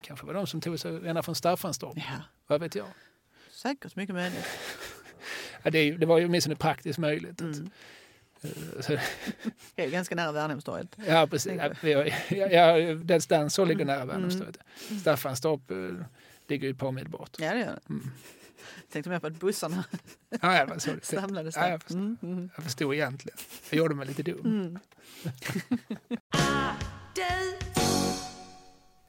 Kanske var de som tog sig ända från Staffanstorp. Ja, Vad vet jag? säkert mycket möjligt. Ja, det, det var ju åtminstone praktiskt möjligt. Mm. eh, Det är ganska nära Värnhemstorget. ja, precis. Ja, ja, ja, den, så ligger nära Värnhemstorget. Mm. Staffanstorp eh, ligger ju ett par mil bort. Ja, det gör det. Mm. Tänkte mer på att bussarna Ja, ja, så samlades Ja, jag där. förstår. Mm, mm, Jag förstod egentligen. Jag gjorde mig lite dum. mm.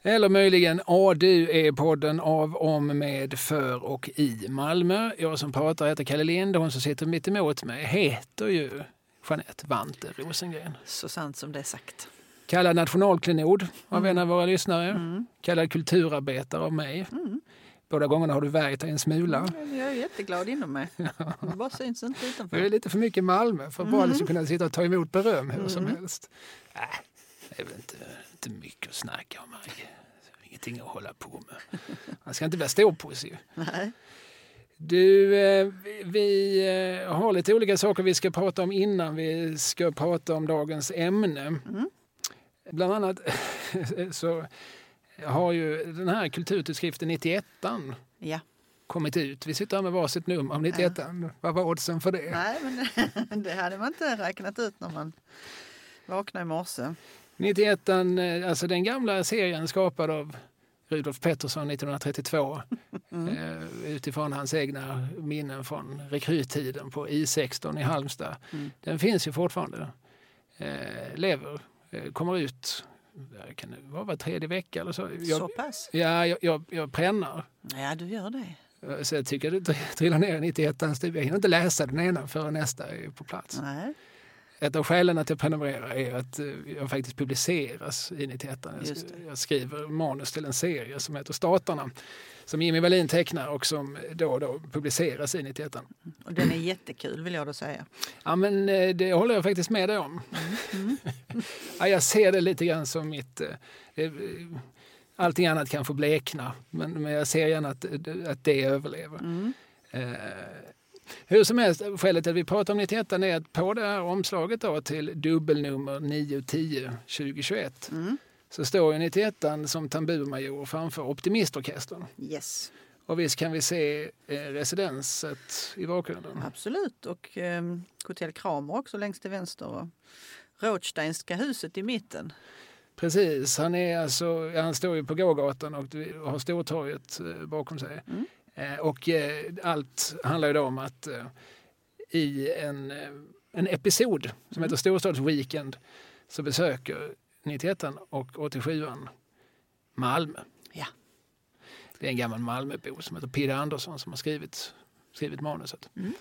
Eller möjligen ADU är podden av, om, med, för och i Malmö. Jag som pratar heter Kalle Lind och hon som sitter mitt emot mig heter ju Jeanette Vante Rosengren. Så sant som det är sagt. Kallad nationalklenod av en av våra lyssnare. Mm. Kallad kulturarbetare av mig. Mm. Båda gångerna har du värjt dig en smula. Mm, Jag är jätteglad inom mig. Det bara syns inte Det är utanför. lite för mycket Malmö för att bara liksom kunna sitta och ta emot beröm hur som Mm. helst. Äh, det är inte, inte mycket att snacka om. Marge. Ingenting att hålla på med. Man ska inte vara ståpåse. Nej. Du, eh, vi- eh, har lite olika saker vi ska prata om innan vi ska prata om dagens ämne. Mm. Bland annat så har ju den här kulturtidskriften 91 Ja. kommit ut. Vi sitter här med varsitt nummer av 91 Vad var oddsen för det? Nej, men det hade man inte räknat ut när man vaknade i morse. 91 eh, alltså den gamla serien skapad av Rudolf Pettersson 1932 Mm. eh, utifrån hans egna minnen från rekryttiden på I16 i Halmstad. Mm. Den finns ju fortfarande. Eh, lever, eh, kommer ut kan det vara var tredje vecka eller så. Så Jag, pass? ja, jag, jag, jag prännar. Ja, du gör det. Eh, Så jag tycker det tr- trillar ner i 91 Jag hinner inte läsa den ena förrän nästa är på plats. Nej, Ett av skälen att jag prenumererar är att eh, jag faktiskt publiceras i 91. Jag, jag skriver manus till en serie som heter Staterna som Jimmy Wallin tecknar och som då och då publiceras i 91. och den är jättekul vill jag då säga. Ja, men eh, det håller jag faktiskt med dig om. ja, jag ser det lite grann som mitt... eh, eh, Allting annat kan få blekna, men, men jag ser gärna att, att det överlever. Mm. Eh, hur som helst, skälet till att vi pratar om 91 är att på det här omslaget då till dubbelnummer 910 2021 Mm. så står ju 91 som tamburmajor framför Optimistorkestern. Yes, Och visst kan vi se eh, residenset i bakgrunden. absolut. Och eh, Hotell Kramer också längst till vänster. Och Rothsteinska huset i mitten. Precis, han, är alltså, han står ju på gågatan och har Stortorget eh, bakom sig. Mm. Eh, och eh, allt handlar ju då om att eh, i en, en episod som heter Storstadsweekend så besöker 91 och 87 Malmö. Ja. Det är en gammal Malmöbo som heter Pidde Andersson som har skrivit, skrivit manuset. Mm.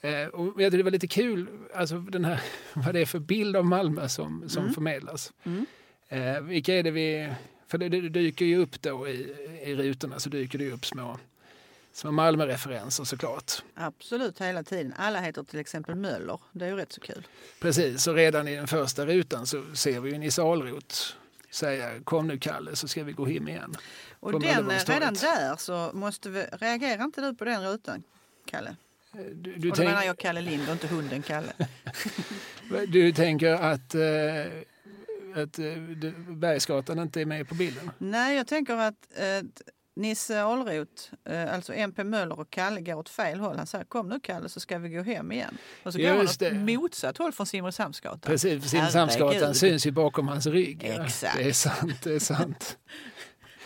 Eh, och jag tyckte det var lite kul alltså den här, vad det är för bild av Malmö som, som Mm. förmedlas. Mm. Eh, vilka är det vi... För det, det dyker ju upp då i, i rutorna så dyker det upp små, små Malmö-referenser såklart. Absolut, hela tiden. Alla heter till exempel Möller. Det är ju rätt så kul. Precis, och redan i den första rutan så ser vi ju Nisse Ahlroth säga kom nu Kalle så ska vi gå hem igen. Och På den, eh, redan där så måste vi... Reagerar inte du på den rutan, Kalle? Eh, Du, du, och då menar jag Kalle Lind och inte hunden Kalle. du tänker att, eh, att eh, Bergsgatan inte är med på bilden? Nej, jag tänker att eh, Nisse Ahlroth, eh, alltså MP Möller och Kalle går åt fel håll. Han säger kom nu Kalle så ska vi gå hem igen. Och så går han Just åt motsatt håll från Simrishamnsgatan. Precis, för Simrishamnsgatan syns ju bakom hans rygg. ja. Exakt. Det är sant, det är sant.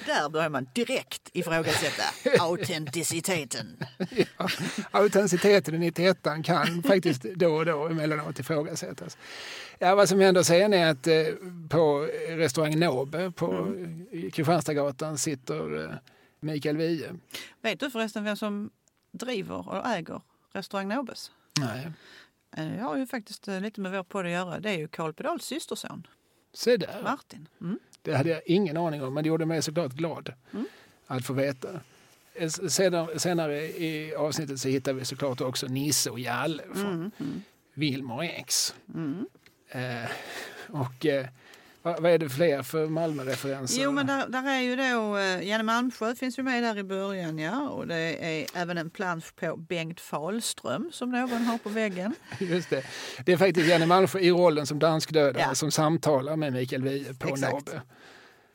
Där börjar man direkt ifrågasätta autenticiteten. Ja, autenticiteten i 91 kan faktiskt då och då emellanåt ifrågasättas. Ja, vad som händer sen är att eh, på restaurang Nåbe på mm. Kristianstadsgatan sitter eh, Mikael Wiehe. Vet du förresten vem som driver och äger restaurang Nobes? Nej, Eh, Jag har ju faktiskt eh, lite med vår podd att göra. Det är ju Carl Pedals systerson, se där. Martin. Mm. Det hade jag ingen aning om, men det gjorde mig såklart glad Mm. att få veta. Eh, Senare, senare i avsnittet så hittar vi såklart också Nisse och Jalle från Mm. Mm. Wilmer X. Mm. Eh, och eh, vad, är det fler för Malmö-referenser? Jo, men där, där är ju då eh, Janne Malmsjö finns ju med där i början, ja. Och det är även en plansch på Bengt Fahlström som någon har på väggen. Just det. det är faktiskt Janne Malmsjö i rollen som danskdödare Ja. som samtalar med Mikael Wiehe på. Nåbe.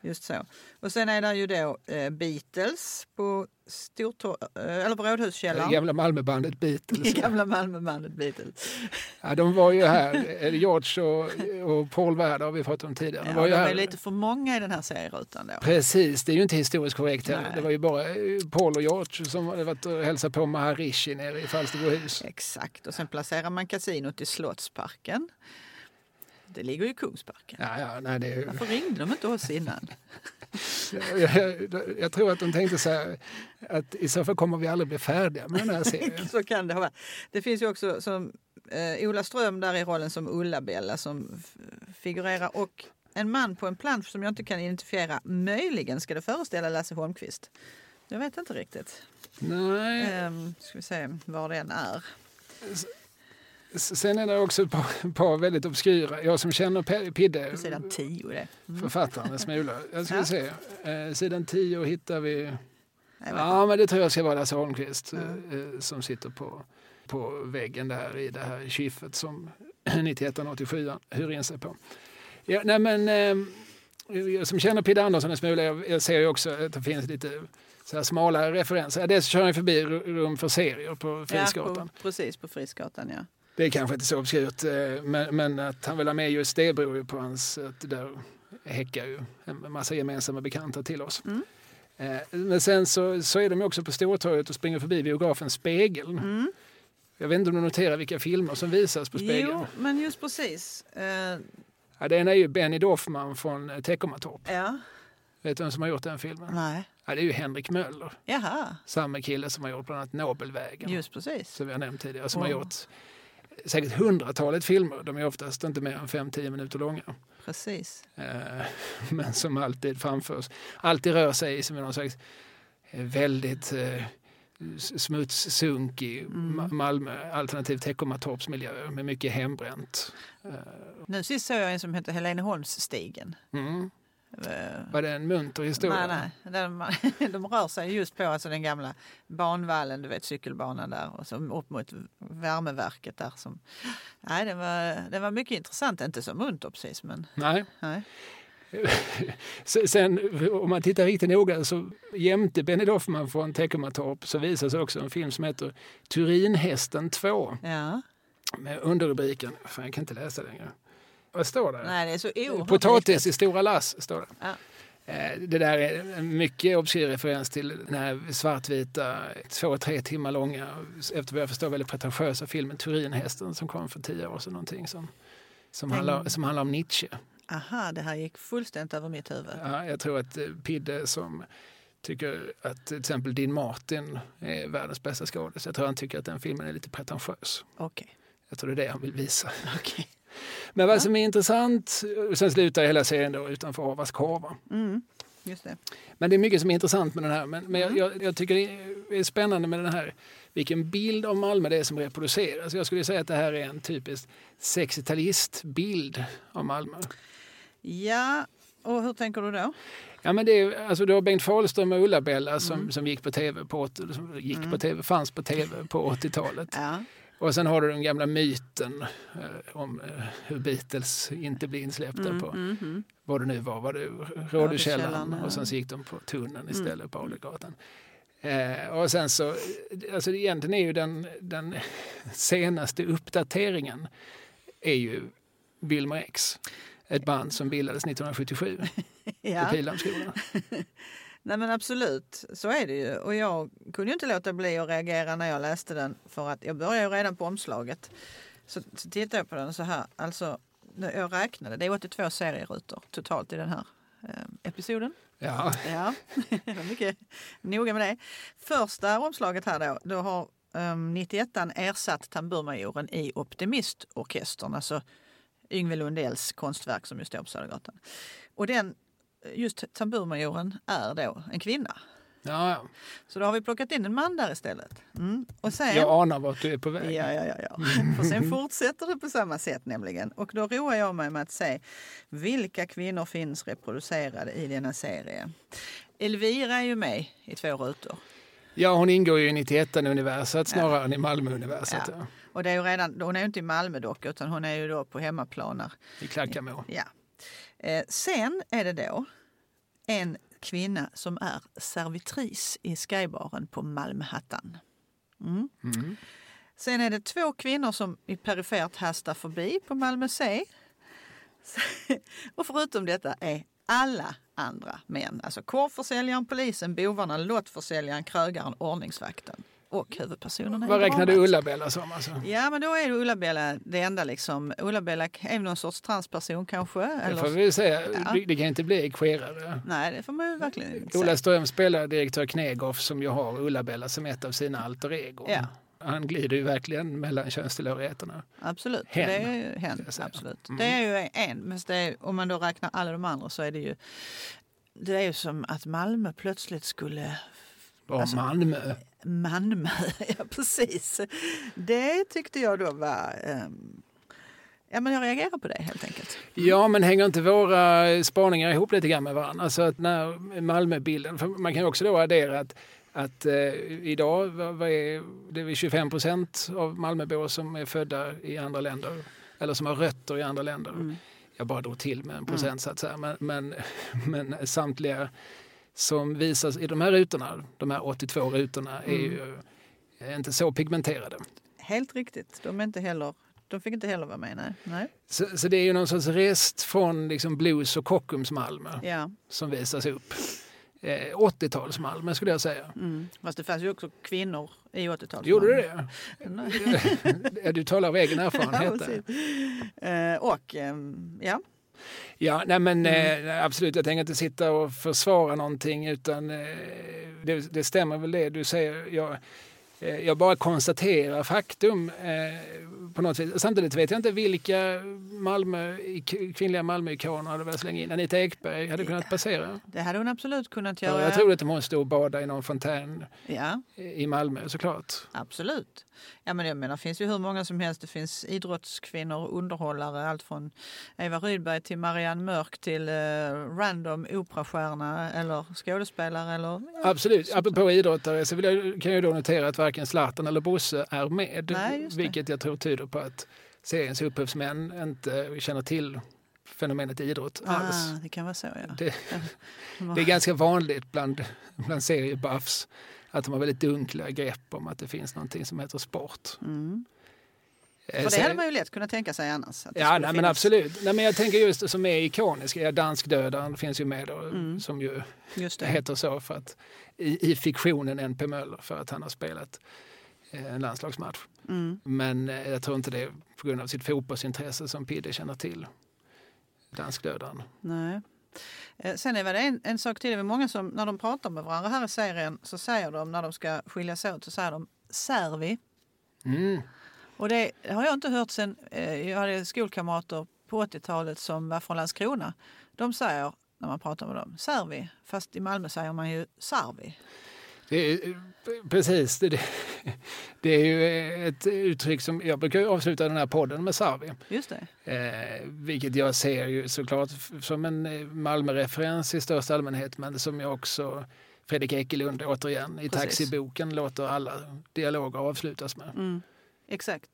Just så. Och sen är det ju då eh, Beatles på, Stortor eh, eller på Det Rådhuskällaren. gamla Malmöbandet Beatles. Gamla Malmöbandet Beatles. Ja, de var ju här. Eh, George och, och Paul Werder har vi pratat om tidigare. Ja, De var de ju är här. lite för många i den här serierutan då. Precis, det är ju inte historiskt korrekt heller. Det var ju bara Paul och George som hade varit och hälsat på Maharishi nere i Falsterbohus. Exakt. Och sen placerar man kasinot i Slottsparken. Det ligger ju i Kungsparken. Ja, ja, nej, det är, Varför ringde de inte oss innan? jag, jag, jag tror att de tänkte så här att i så fall kommer vi aldrig bli färdiga med den här serien. Så kan det vara. Det finns ju också som eh, Ola Ström där i rollen som Ulla-Bella som figurerar och en man på en plansch som jag inte kan identifiera. Möjligen ska det föreställa Lasse Holmqvist. Jag vet inte riktigt. Nej. Ehm, ska vi se var den är. Sen är det också ett par, par väldigt obskyra. Jag som känner Pidde, På sidan 10 det. Mm. författaren en smula. Jag ska Ja. se. Eh, sidan 10 hittar vi... Ja, men det tror jag ska vara Lasse Holmqvist Ja. eh, som sitter på, på väggen där i det här kiffet som 9187 hyr in sig på. Ja, nej men, eh, jag som känner Pidde Andersson en smula, jag, jag ser ju också att det finns lite så här smala referenser. Dels kör han förbi ru- rum för serier på Frisgatan. Ja, på, precis på Frisgatan ja. Det är kanske inte så obskyrt, eh, men, men att han vill ha med just det beror ju på hans... Att där häckar ju en massa gemensamma bekanta till oss. Mm. Eh, Men sen så, så är de också på Stortorget och springer förbi biografen Spegeln. Mm. Jag vet inte om du noterar vilka filmer som visas på Spegeln? Jo, men just precis. Eh, Ja, den är ju Benny Doffman från Teckomatorp. ja, Vet du vem som har gjort den filmen? nej. Ja, det är ju Henrik Möller. Jaha, Samma kille som har gjort bland annat Nobelvägen. just precis. Som vi har nämnt tidigare. Som Wow. har gjort säkert hundratalet filmer. De är oftast inte mer än 5-10 minuter långa. Precis. Eh, men som alltid framförs. Alltid rör sig som någon slags eh, väldigt eh, s- smutsunkig Mm. Ma- Malmö alternativ Teckomatorpsmiljö med mycket hembränt. Nu sist såg jag en som heter Heleneholmsstigen. Mm. Eh, Var det en munter historia? Nej, nej. De, de rör sig just på alltså den gamla banvallen, du vet cykelbanan där och så upp mot värmeverket där. Som, nej, det var, det var mycket intressant. Inte så munter precis, men Nej. nej. Se- Sen om man tittar riktigt noga så jämte Benny Doffman från Teckomatorp så visas också en film som heter Turinhästen 2 Ja. med underrubriken, fan jag kan inte läsa längre. Vad står det? Nej, det är så oerhört Potatis i stora lass, står det. Ja. Eh, Det där är en mycket obskyr referens till den här svartvita, två, tre timmar långa, efter vad jag förstår väldigt pretentiösa filmen Turinhästen som kom för tio år sedan. Någonting som, som, handlar, som handlar om Nietzsche. Aha, det här gick fullständigt över mitt huvud. Ja, jag tror att eh, Pidde som tycker att till exempel Dean Martin är världens bästa skådis. Jag tror han tycker att den filmen är lite pretentiös. Okej. Jag tror det är det han vill visa. okej. Men vad som är intressant, sen slutar hela serien då utanför Avas korvar. Mm, just det. Men det är mycket som är intressant med den här. Men, men Mm. jag, jag, tycker det är spännande med den här, vilken bild av Malmö det är som reproduceras. Jag skulle säga att det här är en typisk 60-talistbild av Malmö. Ja, och hur tänker du då? Ja, men det är, alltså, du har Bengt Fahlström och Ulla-Bella som, Mm. som gick på tv, på, som gick Mm. på TV, fanns på tv på 80-talet. Ja, Och sen har du den gamla myten eh, om eh, hur Beatles inte blir insläppta mm, på mm, mm. vad det nu var, var det ja. och sen så gick de på tunneln Mm. istället på Adelgatan. Eh, och sen så, alltså egentligen är ju den, den senaste uppdateringen är ju Wilmer X. Ett band som bildades 1977 på ja. Pildammsskolan. Nej men absolut, så är det ju. Och jag kunde ju inte låta bli att reagera när jag läste den. För att jag började ju redan på omslaget. Så, så tittade jag på den så här. Alltså, jag räknade, det är 82 serierutor totalt i den här eh, episoden. Ja, Ja, mycket noga med det. Första omslaget här då, då har um, 91 ersatt tamburmajoren i Optimistorkestern, alltså Yngve Lundells konstverk som ju står på Södergatan. Och den, just tamburmajoren är då en kvinna. ja, ja. Så då har vi plockat in en man där istället. Mm. Och sen, jag anar vart du är på väg. Ja, ja, ja. ja. För sen fortsätter det på samma sätt nämligen. Och då roar jag mig med att se vilka kvinnor finns reproducerade i denna serie. Elvira är ju med i två rutor. Ja, hon ingår ju i 91-universat snarare än i Malmö-universat. Ja. Ja. Och det är ju redan, hon är ju inte i Malmö dock, utan hon är ju då på hemmaplan. där. I Klackamo. Ja. Eh, sen är det då en kvinna som är servitris i Skybaren på Malmhattan. Mm. Mm. Sen är det två kvinnor som i perifert hastar förbi på Malmö C. Och förutom detta är alla andra män. Alltså korvförsäljaren, polisen, bovarna, lottförsäljaren, krögaren, ordningsvakten och huvudpersonerna Vad räknade. Ulla-Bella som? Alltså? Ja, men då är det Ulla-Bella det enda liksom. Ulla-Bella är någon sorts transperson kanske. Det Eller... får vi säga. Ja. Det, det kan inte bli queerare. Nej, det får man ju verkligen inte Ola säga. Ström spelar direktör Knegoff som ju har Ulla-Bella som ett av sina alter ego. Ja. Han glider ju verkligen mellan könstillhörigheterna. Absolut, Hen, det är ju hen. Absolut. Mm. Det är ju en, men det är, om man då räknar alla de andra så är det ju det är ju som att Malmö plötsligt skulle... Och Alltså- Malmö. Malmö, ja precis. Det tyckte jag då var... ehm, ja, men jag reagerar på det helt enkelt. Ja, men hänger inte våra spaningar ihop lite grann med varandra? Alltså att när Malmöbilden, för man kan ju också då addera att, att eh, idag vad, vad är, det är 25 procent av Malmöbor som är födda i andra länder eller som har rötter i andra länder. Mm. Jag bara drog till med en procentsats här, men, men, men samtliga som visas i de här rutorna, de här 82 rutorna, är ju inte så pigmenterade. Helt riktigt. De, är inte heller, de fick inte heller vara med. Nej. nej. Så, så det är ju någon sorts rest från liksom blues och Kockums Malmö Ja. som visas upp. Eh, 80-tals Malmö skulle jag säga. Mm. Fast det fanns ju också kvinnor i 80-talet. Gjorde det det? du talar av egen Ja, erfarenhet. där. precis. Eh, och ehm, ja, Ja, nej men Mm. eh, absolut, jag tänker inte sitta och försvara någonting utan eh, det, det stämmer väl det du säger. Jag, eh, jag bara konstaterar faktum eh, på något vis. Samtidigt vet jag inte vilka Malmö, kvinnliga Malmöikoner hade velat slänga in. Anita Ekberg hade kunnat passera. det hade hon absolut kunnat göra. jag tror att hon stod och badade i någon fontän Ja, i Malmö såklart. absolut. Ja, men jag menar, det finns ju hur många som helst. Det finns idrottskvinnor, underhållare, allt från Eva Rydberg till Marianne Mörk till eh, random operastjärna eller skådespelare. Eller, ja, Absolut. sånt Apropå idrottare så jag, kan jag då notera att varken Zlatan eller Bosse är med. Nej, vilket jag tror tyder på att seriens upphovsmän inte känner till fenomenet idrott alls. ah, det kan vara så, ja. Det, det är ganska vanligt bland, bland seriebuffs att de har väldigt dunkla grepp om att det finns någonting som heter sport. Mm. Eh, För det hade man ju lätt kunnat tänka sig annars. Ja, nej, men absolut. Nej, men jag tänker just det som är ikoniska. Ja, Danskdödaren finns ju med då, Mm. som ju heter så för att i, i fiktionen NP Möller för att han har spelat en landslagsmatch. Mm. Men eh, jag tror inte det är på grund av sitt fotbollsintresse som Pidde känner till danskdödaren. Nej. Eh, Sen är det en, en sak till. Det är många som när de pratar med varandra här i serien så säger de när de ska skiljas åt så säger de servi. Mm. Och det har jag inte hört sen eh, jag hade skolkamrater på 80-talet som var från Landskrona. De säger när man pratar med dem servi, fast i Malmö säger man ju sarvi. Det är, precis, det, det, är ju ett uttryck som jag brukar avsluta den här podden med Sarvi. Just det. Eh, vilket jag ser ju såklart som en eh, Malmö-referens i största allmänhet men som jag också Fredrik Ekelund återigen i Precis. taxiboken låter alla dialoger avslutas med. Mm, exakt.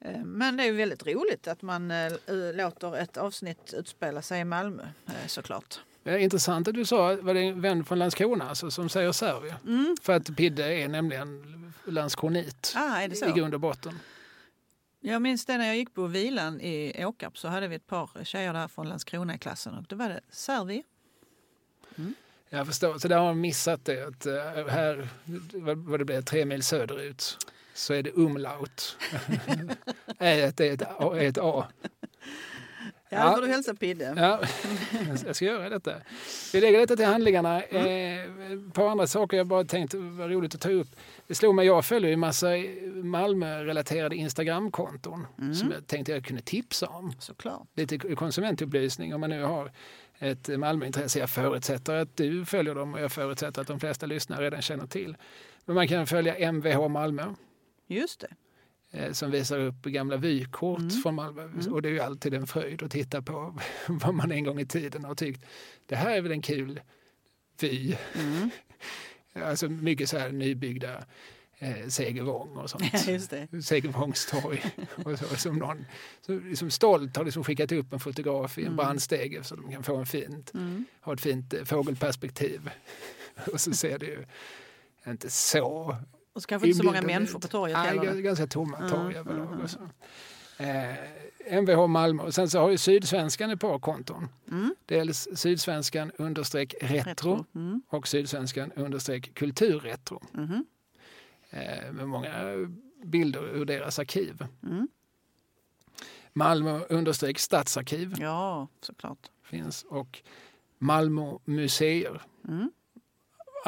Eh, Men det är ju väldigt roligt att man eh, låter ett avsnitt utspela sig i Malmö såklart. Det är intressant att du sa, var det en vän från Landskrona alltså, som säger Servi? Mm. För att Pidde är nämligen landskronit Ah, i grund och botten. Jag minns det när jag gick på vilan i Åkarp så hade vi ett par tjejer där från Landskrona i klassen och då var det Servi. Jag förstår, så där har de missat det. Att eh, här, vad, det blir, tre mil söderut, så är det umlaut. A- är ett A. Ja, Ja. får du hälsa Pidde. Ja, jag ska göra detta. Vi lägger detta till handlingarna. Eh, ett par andra saker jag bara tänkte var roligt att ta upp. Det slog mig, jag följer ju en massa Malmö-relaterade Instagramkonton som jag tänkte jag kunde tipsa om. Såklart. Lite konsumentupplysning om man nu har ett Malmöintresse. Jag förutsätter att du följer dem och jag förutsätter att de flesta lyssnare redan känner till. Men man kan följa MVH Malmö Just det. Eh, som visar upp gamla vykort Mm. från Malmö. Och det är ju alltid en fröjd att titta på vad man en gång i tiden har tyckt. Det här är väl en kul vy. Mm. Alltså mycket så här nybyggda eh, Segervång och sånt. Ja. Segervångstorg. och så, som någon som liksom stolt har liksom skickat upp en fotograf i en Mm. brandstege så de kan få en fint, Mm. ha ett fint eh, fågelperspektiv. och så ser det ju inte så Och så kanske inte så många människor på torget Nej, heller. ganska tomma Mm, torg mm, överlag. mm. Eh, Mvh Malmö. Och sen så har ju Sydsvenskan ett par konton. Mm. Dels Sydsvenskan understreck retro Mm. och Sydsvenskan understreck kulturretro. Mhm. Eh, med många bilder ur deras arkiv. Mm. Malmö understreck stadsarkiv Ja, såklart. finns och Malmö museer. Mm.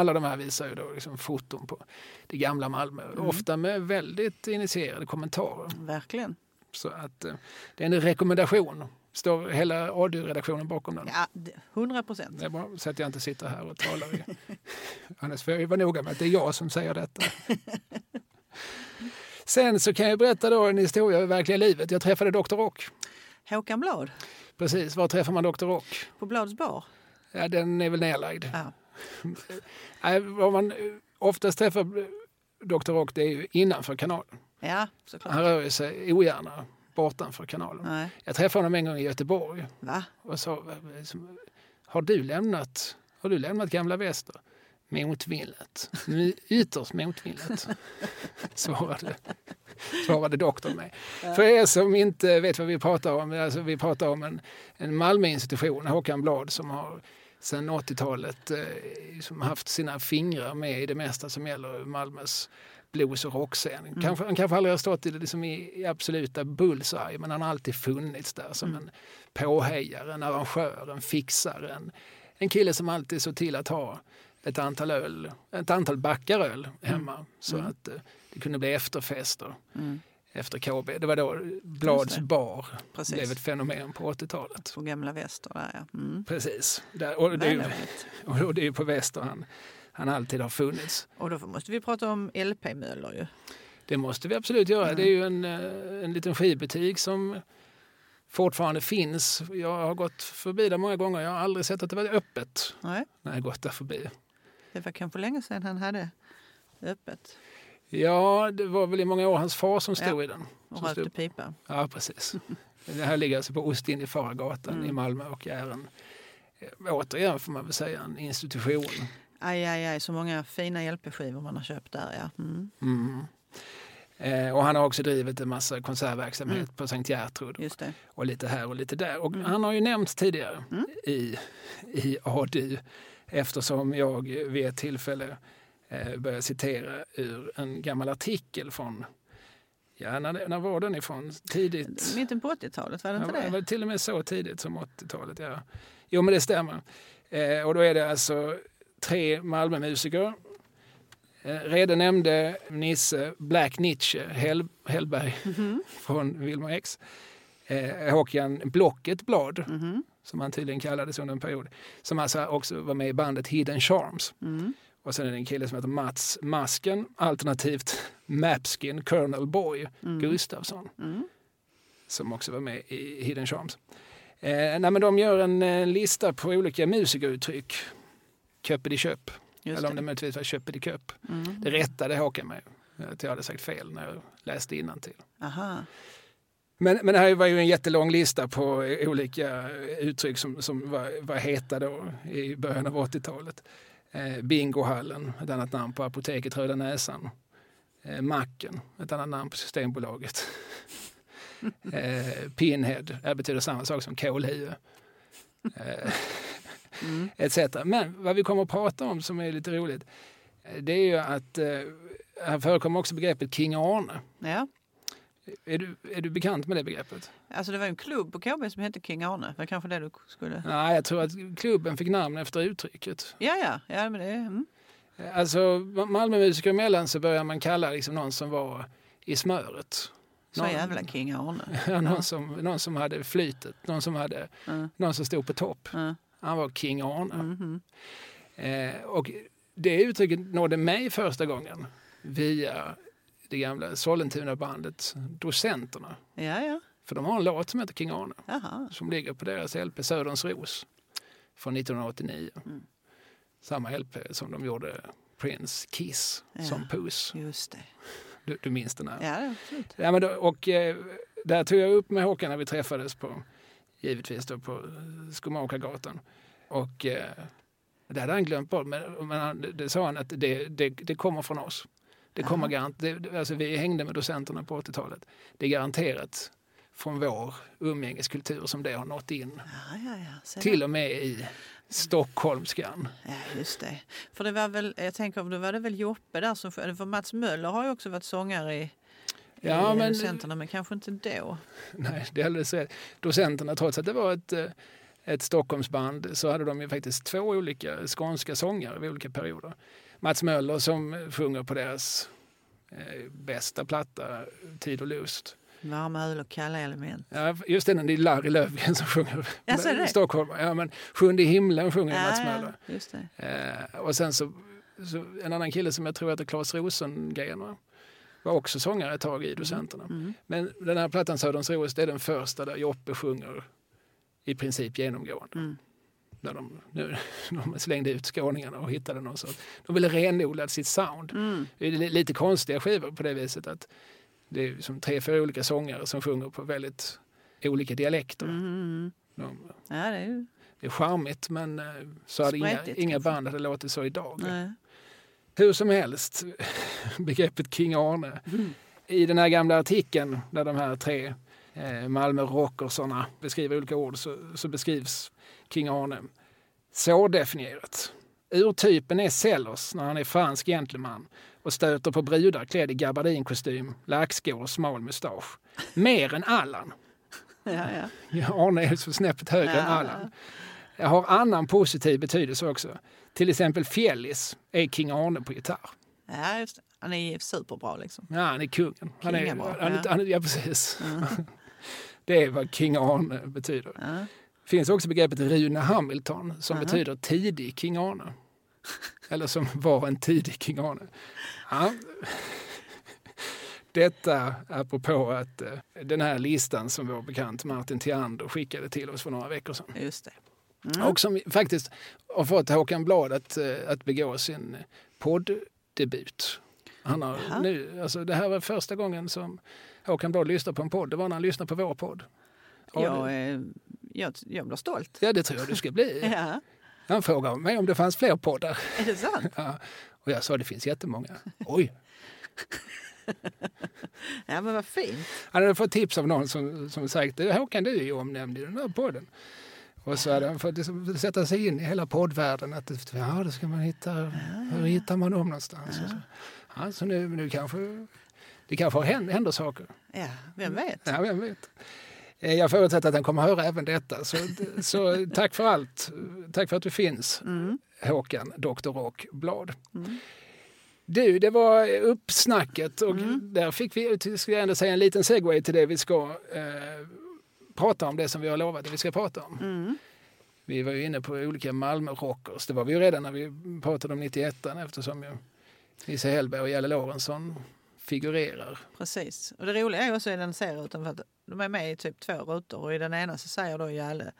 Alla de här visar ju då liksom foton på det gamla Malmö. Mm. Ofta med väldigt initierade kommentarer. Verkligen. Så att eh, det är en rekommendation. Står hela AD-redaktionen bakom den. Ja, det- 100 procent. Det är bra så att jag inte sitter här och talar. Annars får jag vara noga med att det är jag som säger detta. Sen så kan jag berätta då en historia ur verkliga livet. Jag träffade Dr. Rock. Håkan Blad Precis, var träffar man Dr. Rock? på Bladets bar. Ja, den är väl nedlagd. Ja. Vad man eh, oftast träffar Dr. Rock det är ju innanför kanalen. ja, såklart. Han rör sig ogärna bortanför kanalen. Nej. Jag träffade honom en gång i Göteborg Va? och sa, liksom, har du lämnat, har du lämnat gamla väster? Motvilligt. Ytterst motvilligt, svarade, svarade doktorn mig. För er som inte vet vad vi pratar om, alltså vi pratar om en, en Malmöinstitution, Håkan Blad, som har sedan 80-talet eh, som haft sina fingrar med i det mesta som gäller Malmös blues och rockscen. Kanske, han kanske aldrig har stått i, det liksom i, i absoluta bullseye, men han har alltid funnits där som en påhejare, en arrangör, en fixare, en, en kille som alltid såg till att ha ett antal öl, ett antal backar öl hemma så att eh, det kunde bli efterfester. Mm. Efter KB. Det var då Blads bar Precis. blev ett fenomen på 80-talet. På Gamla Väster där ja. Mm. Precis. Där, och, det är, och det är på väster han, han alltid har funnits. Och då måste vi prata om LP-Möller ju. Det måste vi absolut göra. Mm. Det är ju en, eh, en liten skivbutik som fortfarande finns. Jag har gått förbi där många gånger. Jag har aldrig sett att det var öppet Nej, när jag gått där förbi. det var kanske länge sedan han hade öppet Ja, det var väl i många år hans far som stod Ja. i den. och rökte pipa. Ja, precis. Det här ligger alltså på Ostindiefarargatan Mm. i Malmö och är en, eh, återigen får man väl säga, en institution. Aj, aj, aj, så många fina LP-skivor man har köpt där ja. Mm. Mm. Eh, och han har också drivit en massa konsertverksamhet Mm. på Sankt Gertrud det. och lite här och lite där. Och Mm. han har ju nämnts tidigare Mm. i, i ADU eftersom jag vid ett tillfälle eh, började citera ur en gammal artikel från, ja när, när var den ifrån? Tidigt? Mitten på 80-talet, var det Ja, inte det det? var till och med så tidigt som 80-talet. Ja. Jo, men det stämmer. Eh, och då är det alltså tre Malmömusiker. Eh, redan nämnde Nisse Black Nietzsche Hell, Hellberg Mhm. från Wilmer X. Eh, Håkan Blocket Blad, Mhm. som han tydligen kallades under en period. Som alltså också var med i bandet Hidden Charms. Mm. Och sen är det en kille som heter Mats Masken, alternativt Mapskin Colonel Boy Mm. Gustafsson Mm. som också var med i Hidden Charms. Eh, nej, men de gör en eh, lista på olika musikeruttryck. Köpet i köp. Just Eller om det det. möjligtvis var köpet i köp. Mm. Det rättade Håkan mig. Att jag hade sagt fel när jag läste innantill. Aha. Men, men det här var ju en jättelång lista på olika uttryck som, som var, var heta då i början av 80-talet. Eh, Bingohallen, ett annat namn på apoteket Röda Näsan. Eh, Macken, ett annat namn på Systembolaget. eh, Pinhead, det betyder samma sak som kolhue. Eh, Mm. etc. Men vad vi kommer att prata om som är lite roligt, eh, det är ju att eh, här förekommer också begreppet King Arne. Ja. Är du, är du bekant med det begreppet? Alltså det var en klubb på KB som hette King Arne. Det kanske det du skulle... Nej, jag tror att klubben fick namn efter uttrycket. Ja, ja. ja men det... Mm. Alltså Malmömusiker emellan så börjar man kalla liksom någon som var i smöret. Så Någon- jävla King Arne. Ja, någon, som, någon som hade flytet, någon som, hade, Mm. någon som stod på topp. Mm. Han var King Arne. Mhm. Eh, och det uttrycket nådde mig första gången via det gamla Sollentuna-bandet Docenterna. Ja, ja. För de har en låt som heter King Arne Jaha. som ligger på deras LP Söderns ros från 1989. Mm. Samma LP som de gjorde Prince Kiss Ja. som Puss. Just det. Du, du minns den här? Ja, absolut. Ja, men då, och eh, där tog jag upp med Håkan när vi träffades på, givetvis då på Skomakargatan. Och eh, det hade han glömt bort, men, men han, det, det sa han att det, det, det kommer från oss. Det kommer garant, det, alltså vi hängde med docenterna på 80-talet. Det är garanterat från vår umgängeskultur som det har nått in. Ja, ja, ja. Till och med i stockholmskan. Ja, just det. För det var väl, jag tänker, då var det väl Joppe där som För Mats Möller har ju också varit sångare i, Ja, i men- Docenterna, men kanske inte då. Nej, det är alldeles rätt. Docenterna, trots att det var ett, eh, ett Stockholmsband, så hade de ju faktiskt två olika skånska sångare vid olika perioder. Mats Möller som sjunger på deras eh, bästa platta, Tid och lust. Varma öl och kalla element. Ja, just det, det är Larry Löfgren som sjunger Ja, så är det. Stockholm. Ja, men Sjunde himlen sjunger ju Mats Ja, Möller. ja, just det. Eh, och sen så, så en annan kille som jag tror heter Claes Rosengren va? var också sångare ett tag i Docenterna. Mm. Men den här plattan Söderns Ros, det är den första där Joppe sjunger i princip genomgående. Mm. Där de, nu, de slängde ut skåningarna och hittade någon sorts... De ville renodla sitt sound. Mm. Det är li- lite konstiga skivor på det viset att det är som tre, fyra olika sångare som sjunger på väldigt olika dialekter. Mm. De, Ja, det är ju... det är charmigt men eh, så hade inga, inga kanske. band hade låtit så idag. Nej. Hur som helst, begreppet King Arne. Mm. I den här gamla artikeln där de här tre eh, Malmö rockersarna beskriver olika ord så, så beskrivs King Arne så definierat. Urtypen är Sellers när han är fransk gentleman och stöter på brudar klädd i gabardinkostym, lackskor och smal mustasch. Mer än Allan. Ja, ja. Ja, Arne är så snäppet högre än Ja. Allan. Jag har annan positiv betydelse också. Till exempel Fjällis är King Arne på gitarr. ja, just det. Han är superbra liksom. Ja, han är kungen. Han är, han, är- ja. han, är- ja, precis. Det är vad King Arne betyder. Ja. Finns också begreppet Rune Hamilton som Aha. betyder tidig King Arne. Eller som var en tidig King Arne. Ja. Detta apropå att eh, den här listan som vår bekant Martin Tiander skickade till oss för några veckor sedan. Just det. Mm. Och som faktiskt har fått Håkan Blad att, eh, att begå sin podddebut. Han har nu, alltså det här var första gången som Håkan Blad lyssnade på en podd. Det var när han lyssnade på vår podd. Och jag, är- jag, jag blir stolt. Ja, det tror jag du ska bli. Ja, Han frågade mig om det fanns fler poddar. är det sant? Ja. Och jag sa det finns jättemånga. Oj! Ja, men vad fint. Han hade fått tips av någon som, som sagt "Du, Håkan du är ju omnämnd i den här podden. Och så hade han fått liksom sätta sig in i hela poddvärlden. Att, ja, då ska man hitta, hur hittar man dem någonstans? Och Så, ja, så nu, nu kanske det kanske händer, händer saker. Ja, vem vet? Ja, vem vet. Eh, Jag förutsätter att han kommer höra även detta. Så, så tack för allt. Tack för att du finns, Mm. Håkan, Dr. Rock Blad. Mm. Du, det var uppsnacket och Mm. där fick vi, ska jag ändå säga, en liten segway till det vi ska eh, prata om, det som vi har lovat att vi ska prata om. Mm. Vi var ju inne på olika Malmö-rockers. Det var vi ju redan när vi pratade om 91 eftersom ju Nisse Hellberg och Jalle Lorentzon figurerar. Precis. Och det roliga är också i den att de är med i typ två rutor och i den ena så säger då Jalle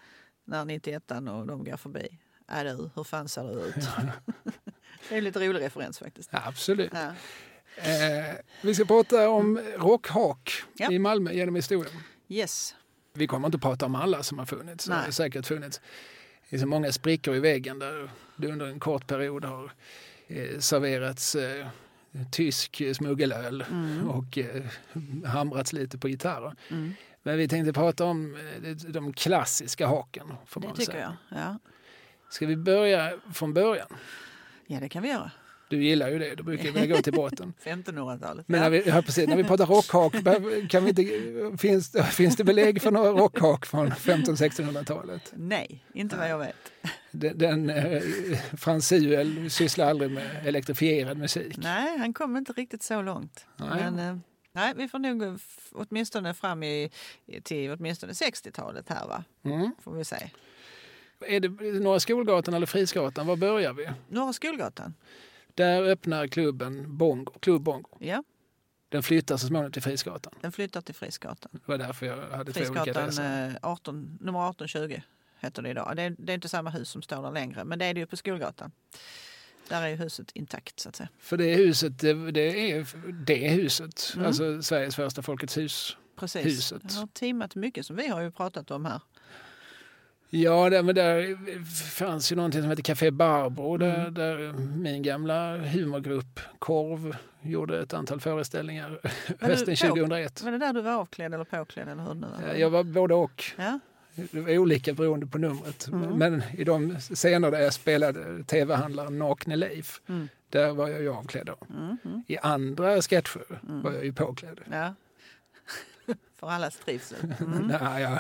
när 91 och de går förbi. Är du, hur fan ser du ut? det är en lite rolig referens faktiskt. Ja, absolut. Ja. Eh, vi ska prata om rockhak Ja. i Malmö genom historien. Yes. Vi kommer inte prata om alla som har funnits. Det Nej. har säkert funnits det är så många sprickor i väggen där det under en kort period har eh, serverats eh, tysk smuggelöl Mm. och eh, hamrats lite på gitarrer. Mm. Men vi tänkte prata om eh, de- klassiska haken. Får Det tycker säga. jag. Ja. Ska vi börja från början? ja, det kan vi göra. Du gillar ju det, då brukar vi gå till botten. 1500-talet. Men när vi, ja, precis, när vi pratar rockhak, kan vi inte, finns, finns det belägg för några rockhak från 1500-1600-talet? Nej, inte vad jag vet. Den, den eh, Frans Suel sysslar aldrig med elektrifierad musik. Nej, han kom inte riktigt så långt. Nej. Men, eh, nej, vi får nog f- åtminstone fram i, till åtminstone 60-talet här va? Mm. Får vi se. Är det Norra Skolgatan eller Frisgatan? Var börjar vi? Norra Skolgatan. Där öppnar klubben Bongo, Klubb Bongo. Ja, Den flyttar så småningom till Frisgatan. den flyttar till Frisgatan. Det var därför jag hade två olika Frisgatan adresser. eh, 18, nummer 1820 heter det idag. Det är, det är inte samma hus som står där längre, men det är det ju på Skolgatan. Där är ju huset intakt så att säga. För det huset, det, det är det huset, Mm. alltså Sveriges första Folkets hus. Precis. Huset. Det har teamat mycket som vi har ju pratat om här. Ja, där, men där fanns ju någonting som heter Café Barbro där, Mm. där min gamla humorgrupp Korv gjorde ett antal föreställningar hösten på- 2001. Var det där du var avklädd eller påklädd eller hur det nu var? Jag var både och. Ja, Det var olika beroende på numret. Mm. Men i de scener där jag spelade tv-handlaren Nakne Leif, Mm. där var jag ju avklädd. Då. mm, I andra sketcher Mm. var jag ju påklädd. ja. För allas trivsel. Mm. Nej, ja,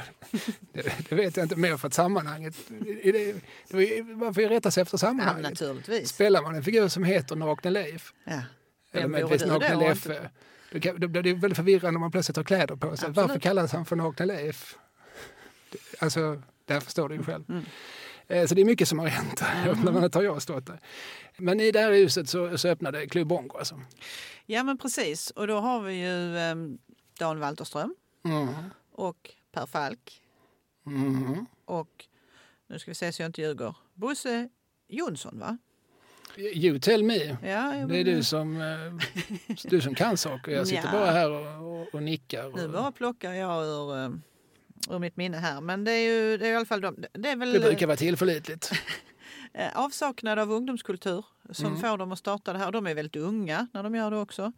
det, det vet jag inte mer för att sammanhanget... Det, det, det, man får ju rätta sig efter Ja, sammanhanget. naturligtvis. Spelar man en figur som heter Nakne Leif, Ja. eller möjligtvis Nakne? Leffe, kan- då blir det väldigt förvirrande om man plötsligt har kläder på sig. Absolut. Varför kallas han för Nakne Leif? Alltså, där förstår du ju själv. Mm. Eh, Så det är mycket som har hänt här, när man har jag stått där. Men i det här huset så, så öppnade Club Bongo. Alltså. ja, men precis. Och då har vi ju um, Dan Walterström Mm. och Per Falk Mm. och, nu ska vi se så jag inte ljuger, Bosse Jonsson va? You tell me. Ja, Det är du som, eh, du som kan saker. Jag sitter Ja. bara här och, och, och nickar. Nu Och, bara plockar jag ur, um, ur mitt minne här. Men det är ju det är i alla fall de, det är väl det brukar vara tillförlitligt. eh, avsaknad av ungdomskultur som Mm. får dem att starta det här. De är väldigt unga när de gör det också.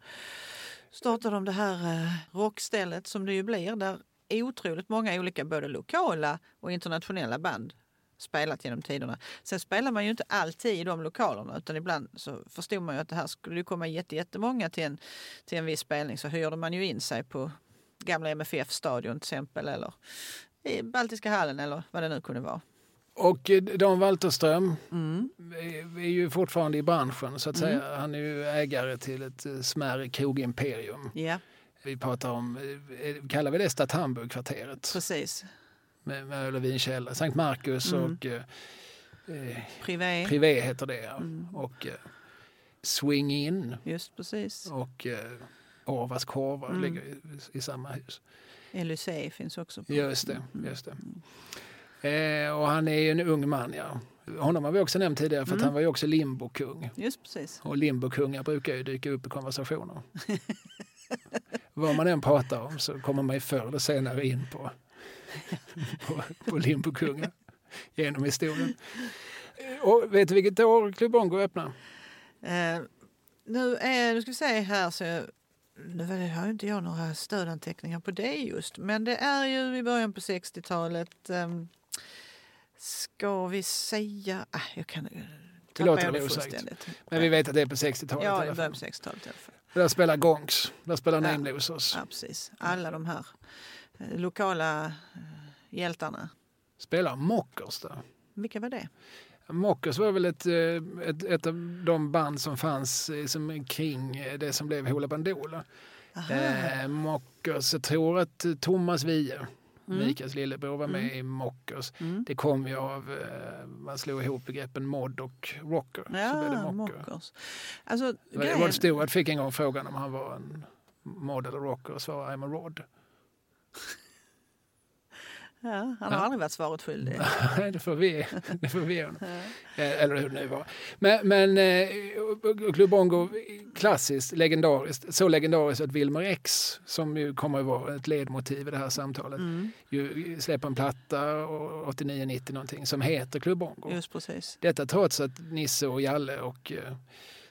Startar de det här eh, rockstället som det ju blir där otroligt många olika både lokala och internationella band spelat genom tiderna. Sen spelar man ju inte alltid i de lokalerna utan ibland så förstod man ju att det här skulle komma jätte- jättemånga till en, till en viss spelning så hyrde man ju in sig på gamla MFF-stadion till exempel eller i Baltiska hallen eller vad det nu kunde vara. Och eh, Dan Walterström Mm. är ju fortfarande i branschen så att Mm. säga. Han är ju ägare till ett eh, smärre krogimperium. Ja, Vi pratar om, eh, kallar vi det Stadt Hamburg-kvarteret? precis. Med, med öl och vinkällare. Sankt Markus Mm. och eh, Privé. Privé heter det. Mm. Och eh, Swing In Just precis. och eh, Orvas korvar Mm. ligger i, i samma hus. Elysée finns också. På. Just det. Mm. Just det. Eh, och han är ju en ung man, ja. Honom har vi också nämnt tidigare för Mm. han var ju också limbokung. Just precis. Och limbokungar brukar ju dyka upp i konversationer. Vad man än pratar om så kommer man ju förr eller senare in på, på, på limbokungar genom historien. Och vet du vilket år Club Bongo öppnar? Eh, nu, är, nu ska vi se här så nu det- har inte jag några stödanteckningar på det just. Men det är ju i början på 60-talet. Um, ska vi säga... Ah, jag kan tappa låter det det osagt. Men vi vet att det är på 60-talet. i Ja, fall. början på 60-talet i alla fall. Där spelar Gongs, där spelar Ja. Name Losers. Ja, precis. Alla de här eh, lokala eh, hjältarna. Spelar Mockers där. Vilka var det? Mockers var väl ett, eh, ett, ett av de band som fanns eh, som kring eh, det som blev Hoola Bandoola. Eh, Mockers, jag tror att Thomas Wiehe, Mm. Mikaels lillebror, var med Mm. i Mockers. Mm. Det kom ju av, man slog ihop begreppen mod och rocker. så blev det Ja, Mocker. Mockers. Alltså, grejen- Rod Stewart fick en gång frågan om han var en mod eller rocker och svarade I'm a Rod. Ja, han har Ja. aldrig varit svaret skyldig. Nej, det får vi, det får vi honom. Ja. Eh, Eller hur det nu var. Men, men eh, Club Bongo, klassiskt, legendariskt. Så legendariskt att Wilmer X, som ju kommer att vara ett ledmotiv i det här samtalet, Mm, ju släpper en platta och 89-90 någonting som heter Club Bongo. just precis. Detta trots att Nisse och Jalle och eh,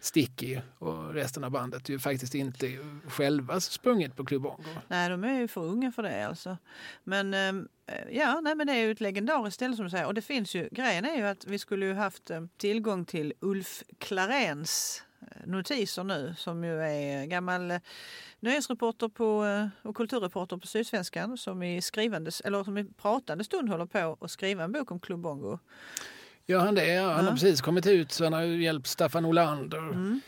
Sticky och resten av bandet ju faktiskt inte själva sprungit på Club Bongo. Nej, de är ju för unga för det alltså. Men ehm, ja, nej, men det är ju ett legendariskt ställe som du säger. Och det finns ju, grejen är ju att vi skulle ju haft eh, tillgång till Ulf Klaréns eh, notiser nu som ju är gammal eh, nöjesreporter på, eh, och kulturreporter på Sydsvenskan som i, skrivandes, eller som i pratande stund håller på att skriva en bok om Club Bongo. Gör han det? Ja, han Ja. har precis kommit ut så han har hjälpt Staffan Olander Mm.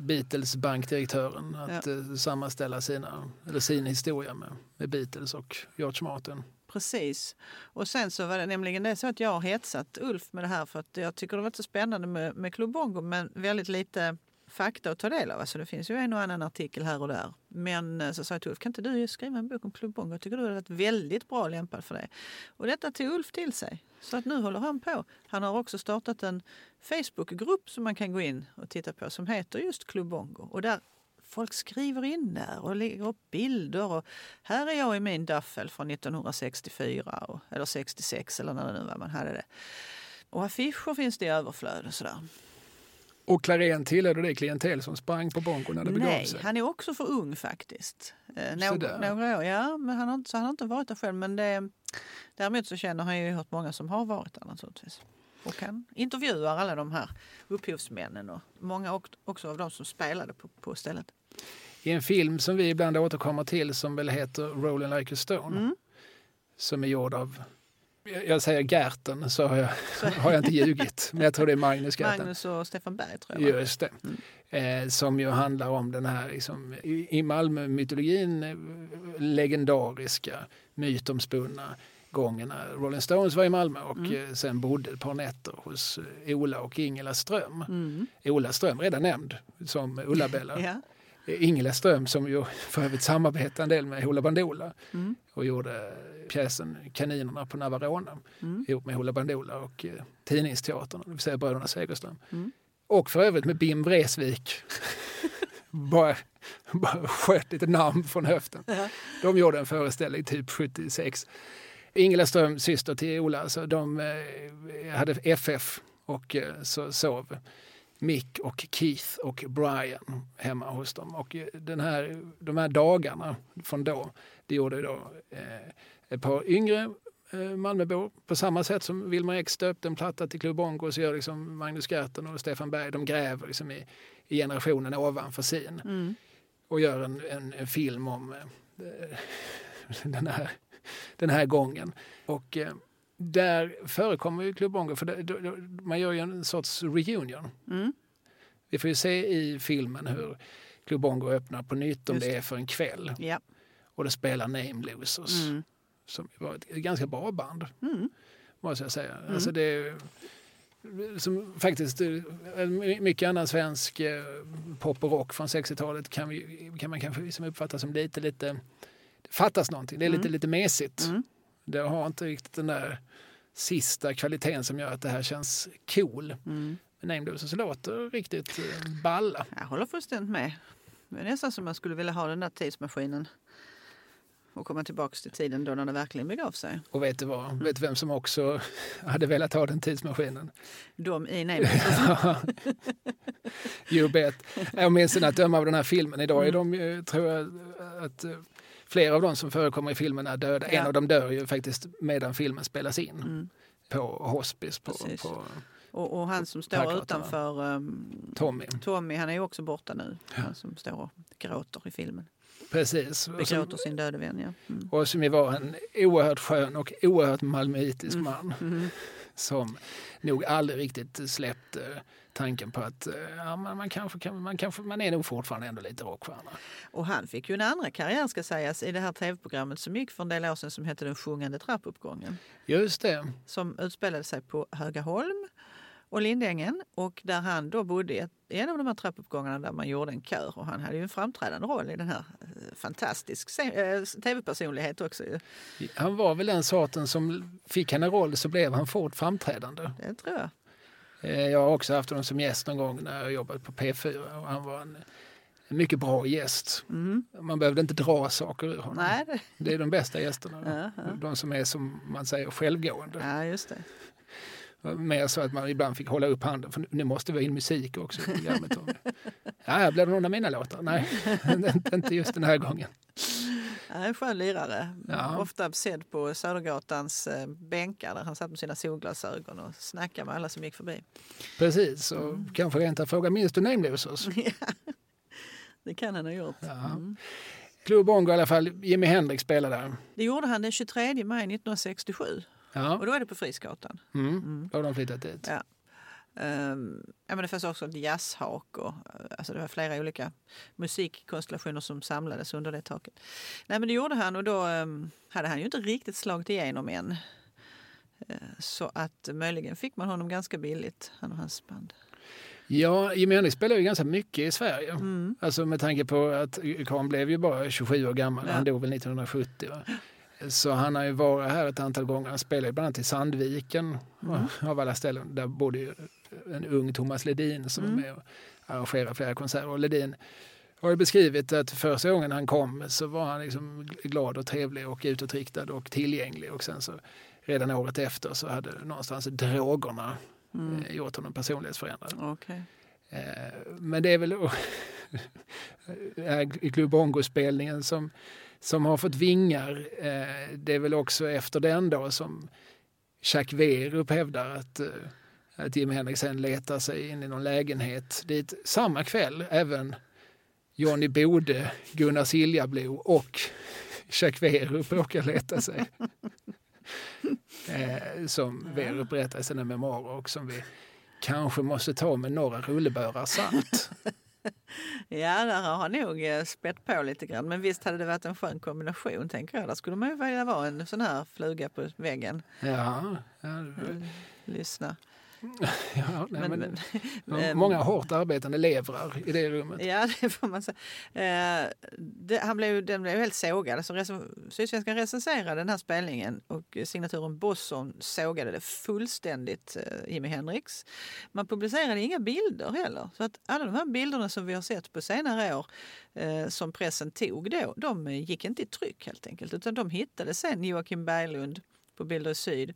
Beatles bankdirektören att eh, sammanställa sina, eller sin historia med, med Beatles och George Martin. Precis. Och sen så var det nämligen det så att jag har hetsat Ulf med det här för att jag tycker det var så spännande med, med Club Bongo men väldigt lite fakta att ta del av. Alltså det finns ju en och annan artikel här och där. Men eh, så sa jag till Ulf, kan inte du skriva en bok om Club Bongo? Jag tycker du hade varit väldigt bra lämpad för det. Och detta tog Ulf till sig. Så att nu håller han på. Han har också startat en Facebookgrupp som man kan gå in och titta på som heter just Club Bongo. Och där folk skriver in där och lägger upp bilder. Och här är jag i min daffel från 1964 och, eller 66 eller när det nu var man hade det. Och affischer finns det i överflöd och sådär. Och Clarén tillhörde det klientel som sprang på Bongo när det begav Nej, sig? han är också för ung faktiskt. Eh, Så någ- där. några år, ja. Men han har, inte- så han har inte varit där själv. Men det, däremot så känner han ju hört många som har varit där naturligtvis. Och han intervjuar alla de här upphovsmännen och många ock- också av de som spelade på, på stället. I en film som vi ibland återkommer till som väl heter Rolling like a stone. Mm. Som är gjord av, jag säger Gerten så har jag, har jag inte ljugit. Men jag tror det är Magnus Gerten. Magnus och Stefan Berg tror jag. Just det. Eh, som ju handlar om den här liksom, i, i Malmö-mytologin eh, legendariska, mytomspunna gången Rolling Stones var i Malmö och Mm. eh, sen bodde ett par nätter hos eh, Ola och Ingela Ström. Mm. Ola Ström redan nämnd som Ulla-Bella. Ja. Ingela Ström som ju för övrigt samarbetade en del med Hoola Bandoola Mm. och gjorde pjäsen Kaninerna på Navarona Mm. ihop med Hoola Bandoola och eh, Tidningsteatern, det vill säga bröderna Segerström. Mm. Och för övrigt med Bim Vreeswijk. bara, bara sköt lite namn från höften. Ja. De gjorde en föreställning typ 76. Ingela Ström, syster till Ola, så de eh, hade FF och eh, så sov Mick och Keith och Brian hemma hos dem. Och eh, den här, de här dagarna från då, det gjorde då eh, ett par yngre eh, Malmöbor på samma sätt som Wilmer X stöpte en platta till Club Bongo så gör liksom Magnus Gerten och Stefan Berg, de gräver liksom i, i generationen ovanför sin Mm. och gör en, en, en film om eh, den, här, den här gången. Och eh, där förekommer ju Club Bongo, för det, då, då, man gör ju en sorts reunion. Mm. Vi får ju se i filmen hur Club Bongo öppnar på nytt om Just det är för en kväll. Ja. Och det spelar Name Losers, Mm. som var ett ganska bra band, Mm. måste jag säga. Alltså det som faktiskt, eh, mycket annan svensk eh, pop och rock från 60-talet kan, vi, kan man kanske liksom uppfatta som lite, lite, det fattas någonting. Det är lite, Mm. lite mesigt. Mm. Det har inte riktigt den där sista kvaliteten som gör att det här känns cool. Mm. Men Name Losers låter riktigt eh, balla. Jag håller fullständigt med. Det är nästan som man skulle vilja ha den där tidsmaskinen och komma tillbaka till tiden då när det verkligen begav sig. Och vet du vad? Vet du vem som också hade velat ha den tidsmaskinen? De i Name you bet. Jag minns att döma av den här filmen. Idag är de, ju, tror jag, att eh, flera av de som förekommer i filmen är döda. En Ja. av dem dör ju faktiskt medan filmen spelas in Mm. på hospice på, på Och, och han som står utanför um, Tommy. Tommy, han är ju också borta nu. Han som står och gråter i filmen. Precis. Begråter sin döde vän, ja. Mm. och som var en oerhört skön och oerhört malmöitisk man Mm. som nog aldrig riktigt släppte tanken på att eh, ja, man, man, kanske, kan, man, kanske, man är nog fortfarande ändå lite rockstjärna. Och han fick ju en andra karriär ska sägas i det här tv-programmet som gick för en del år sedan som hette Den sjungande trappuppgången. Just det. Som utspelade sig på Högaholm och Lindängen och där han då bodde i en av de här trappuppgångarna där man gjorde en kör och han hade ju en framträdande roll i den här eh, fantastisk eh, tv-personlighet också. ju. Han var väl den sorten som fick han en roll så blev han fort framträdande. Det tror jag. Eh, Jag har också haft honom som gäst någon gång när jag jobbat på P4 och han var en, en mycket bra gäst. Mm. Man behövde inte dra saker ur honom. Nej, det, är de bästa gästerna. Ja, ja. De som är som man säger självgående. ja, just det. Mer så att man ibland fick hålla upp handen för nu måste vi ha in musik också i programmet. ja, blev det någon av mina låtar? Nej, inte just den här gången. En skön lirare. Ja. Ofta sedd på Södergatans eh, bänkar där han satt med sina solglasögon och snackade med alla som gick förbi. Precis, och Mm. kanske rent att fråga, minns du Name Losers? Det kan han ha gjort. Ja. Mm. Club Bongo i alla fall, Jimi Hendrix spelade där. Det gjorde han den 23 maj 1967 Ja, och då är det på Frisgatan. mm. då har de flyttat dit. Ja. Um, ja, men det fanns också ett jazzhak och eh, alltså det var flera olika musikkonstellationer som samlades under det taket. Nej, men det gjorde han och då ehm, hade han ju inte riktigt slagit igenom än. Eh, så att möjligen fick man honom ganska billigt, han och hans band. Ja, Jimi Hendrix spelade ju ganska mycket i Sverige. Mm. Alltså med tanke på att Karl blev ju bara 27 år gammal. Ja. Han dog väl 1970. Va? Så han har ju varit här ett antal gånger. Han spelade bland annat i Sandviken Mm. av alla ställen. Där bodde ju en ung Thomas Ledin som Mm. var med och arrangerade flera konserter. Och Ledin har ju beskrivit att första gången han kom så var han liksom glad och trevlig och utåtriktad och tillgänglig. Och sen så redan året efter så hade någonstans drogerna Mm. eh, gjort honom personlighetsförändrad. Okej. Eh, Men det är väl i Klubbongo-spelningen som, som har fått vingar. Eh, Det är väl också efter den då som Jacques Werup hävdar att, eh, att Jimi Hendrix sen letar sig in i någon lägenhet dit samma kväll även Johnny Bode, Gunnar Siljablo och Jacques Werup råkar leta sig. Eh, som Werup berättar i sina memoarer och som vi kanske måste ta med några rullebörar salt. Ja, där har han nog eh, spett på lite grann. Men visst hade det varit en skön kombination, tänker jag. Där skulle man ju vilja vara en sån här fluga på väggen. Ja, ja, Mm. Lyssna. ja nej, Men, men, många hårt arbetande levrar i det rummet. Ja, det får man säga. Eh, det, han blev, den blev helt sågad. Alltså, rec- Sydsvenskan recenserade den här spelningen och signaturen Bosson sågade det fullständigt, eh, Jimi Hendrix. Man publicerade inga bilder heller. Så att alla de här bilderna som vi har sett på senare år eh, som pressen tog då, de gick inte i tryck helt enkelt. Utan de hittade sen Joakim Berglund på Bilder i Syd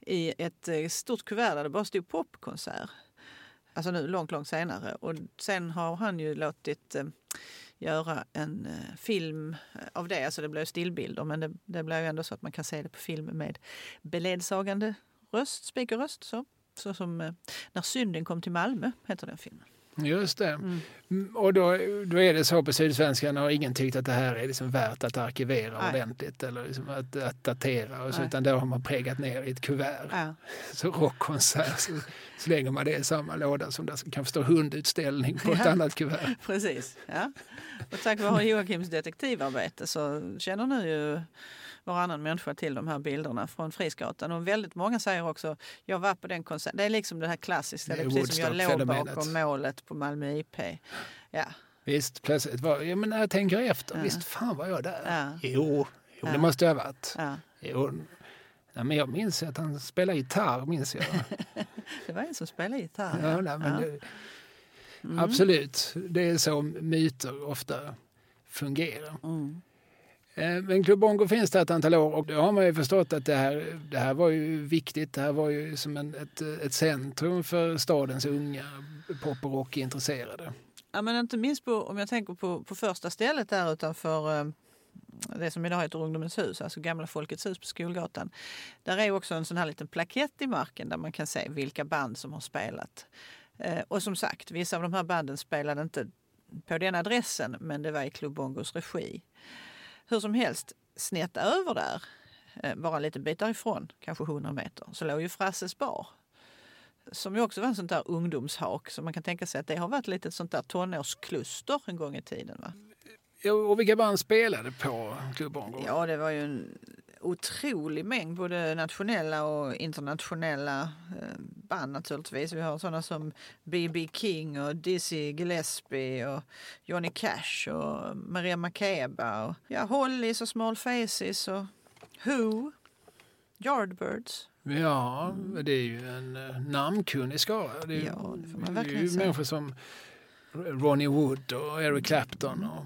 i ett eh, stort kuvert där det bara stod popkonsert. Alltså nu långt, långt senare. Och sen har han ju låtit eh, göra en eh, film av det. Alltså det blir stillbilder men det, det blir ju ändå så att man kan se det på film med beledsagande röst, speakerröst. Så. Så som eh, När synden kom till Malmö heter den filmen. Just det. Mm. Mm, Och då, då är det så på Sydsvenskan har ingen tyckt att det här är liksom värt att arkivera Nej. ordentligt eller liksom att, att datera. Och så, Nej. utan då har man pregat ner i ett kuvert. Ja. Så rockkonsert så slänger man det i samma låda som det kanske står hundutställning på ett Ja. annat kuvert. Precis. Ja. Och tack vare Joakims detektivarbete så känner nu ju varannan människa till de här bilderna från Frisgatan. Och väldigt många säger också, jag var på den konserten. Det är liksom det här klassiska, det Det är precis som jag låg bakom målet på Malmö IP. Ja, Visst, plötsligt var ja, men när jag tänker efter, Ja. visst fan var jag där? Ja. Jo, jo det Ja. måste jag ha varit. ja. Jo. Nej, men jag minns att han spelade gitarr, minns jag. Det var en som spelade gitarr. Ja, nej, men Ja. det, Mm. Absolut, det är så myter ofta fungerar. Mm. Eh, men Club Bongo finns det ett antal år och då har man ju förstått att det här, det här var ju viktigt. Det här var ju som en, ett, ett centrum för stadens unga pop och rockintresserade. Ja, men inte minst på, om jag tänker på, på första stället där utanför eh, det som idag heter Ungdomens hus, alltså gamla Folkets hus på Skolgatan. Där är också en sån här liten plakett i marken där man kan se vilka band som har spelat. Eh, och som sagt, vissa av de här banden spelade inte på den adressen men det var i Club Bongos regi. Hur som helst, snett över där, eh, bara en liten bit därifrån, kanske 100 meter, så låg ju Frasses bar. Som ju också var en sånt där ungdomshak. Så man kan tänka sig att det har varit lite ett sånt där tonårskluster en gång i tiden. Va? Och vilka band spelade på Bongo? Ja, det var ju en otrolig mängd både nationella och internationella eh, band naturligtvis. Vi har sådana som B.B. King och Dizzy Gillespie och Johnny Cash och Maria Makeba och ja, Hollies och Small Faces och Who, Yardbirds. Ja, det är ju en uh, namnkunnig skara. Det är, Ja, det får man det är verkligen ju människor som Ronnie Wood och Eric Clapton. Och,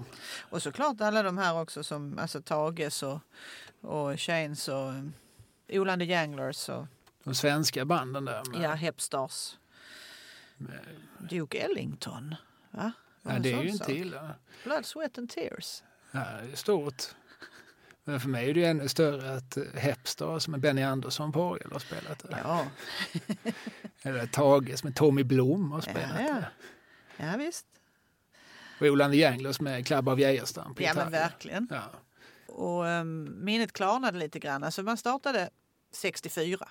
Och såklart alla de här också som alltså Tages och, och Chains och Olander Janglers och de svenska banden där. Med, ja, Hepstars. med, Duke Ellington. Va? Ja, det är ju inte illa. Blood, Sweat and Tears. Ja, det är stort. Men för mig är det ännu större att eh, Hepstars med Benny Andersson på orgel har spelat det. Ja, Eller Tages med Tommy Blom har spelat ja, ja. det. ja visst. Och Olander Janglers med Club av Geijerstam på Ja, gitarr. men verkligen. Ja. Och um, minnet klarnade lite grann. Alltså man startade 64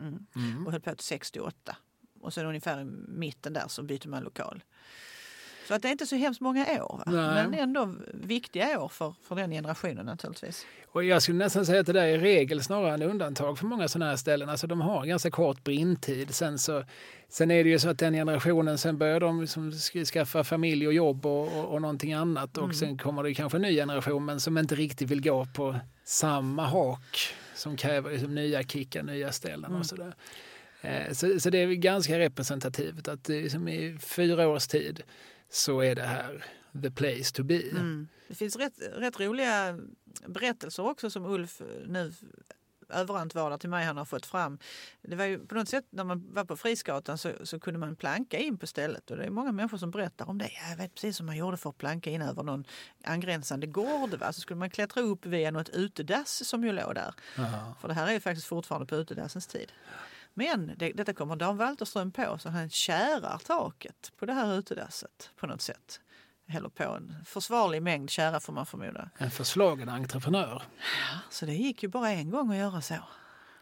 mm. Mm. och höll på till 68. Och sen ungefär i mitten där så bytte man lokal. Så att det är inte så hemskt många år. Men ändå viktiga år för, för den generationen naturligtvis. Och jag skulle nästan säga att det där är regel snarare än undantag för många sådana här ställen. Alltså de har ganska kort brintid. Sen, så, sen är det ju så att den generationen, sen börjar de liksom sk- skaffa familj och jobb och, och, och någonting annat. Och sen kommer det kanske en ny generation men som inte riktigt vill gå på samma hak som kräver liksom nya kickar, nya ställen och sådär. Eh, Så, så det är ganska representativt att det liksom i fyra års tid så är det här the place to be. Mm. Det finns rätt, rätt roliga berättelser också som Ulf nu överantvarda till mig han har fått fram. Det var ju på något sätt när man var på Frisgatan så, så kunde man planka in på stället och det är många människor som berättar om det. Ja, Jag vet precis som man gjorde för att planka in över någon angränsande gård. Va? Så skulle man klättra upp via något utedass som ju låg där. Ja. För det här är ju faktiskt fortfarande på utedassens tid. Men det, detta kommer Dan Walterström på så han kärar taket på det här utedasset på något sätt. Häller på en försvarlig mängd kära får man förmoda. En förslagen entreprenör. Så det gick ju bara en gång att göra så.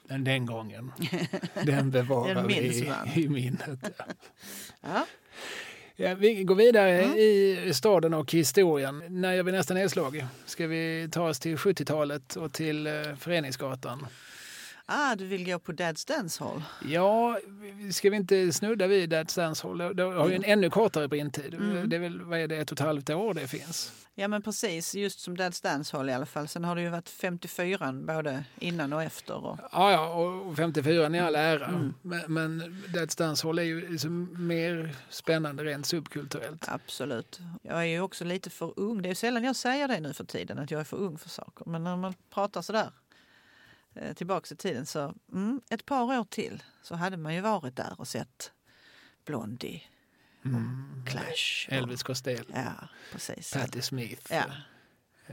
Men den gången, den bevarar Den vi man. i, minnet. Ja. Ja. Ja, vi går vidare Mm. i staden och historien. När gör vi nästa nedslag? Ska vi ta oss till 70-talet och till eh, Föreningsgatan? Ah, du vill gå på Dad's Dance Hall? Ja, ska vi inte snudda vid Dad's Dance Hall? Det har ju en ännu kortare brintid. Mm. Det är väl, vad är det, ett och ett halvt år det finns? Ja men precis, just som Dad's Dance Hall i alla fall. Sen har det ju varit 54 både innan och efter. Och, Ja, ja, och 54 i all ära. Mm. Men, men Dad's Dance Hall är ju liksom mer spännande rent subkulturellt. absolut. Jag är ju också lite för ung. Det är sällan jag säger det nu för tiden, att jag är för ung för saker. Men när man pratar sådär eh, tillbaks i tiden så mm, ett par år till så hade man ju varit där och sett Blondie, Clash. och- Elvis Costello, Ja, precis. Patti Smith. Ja.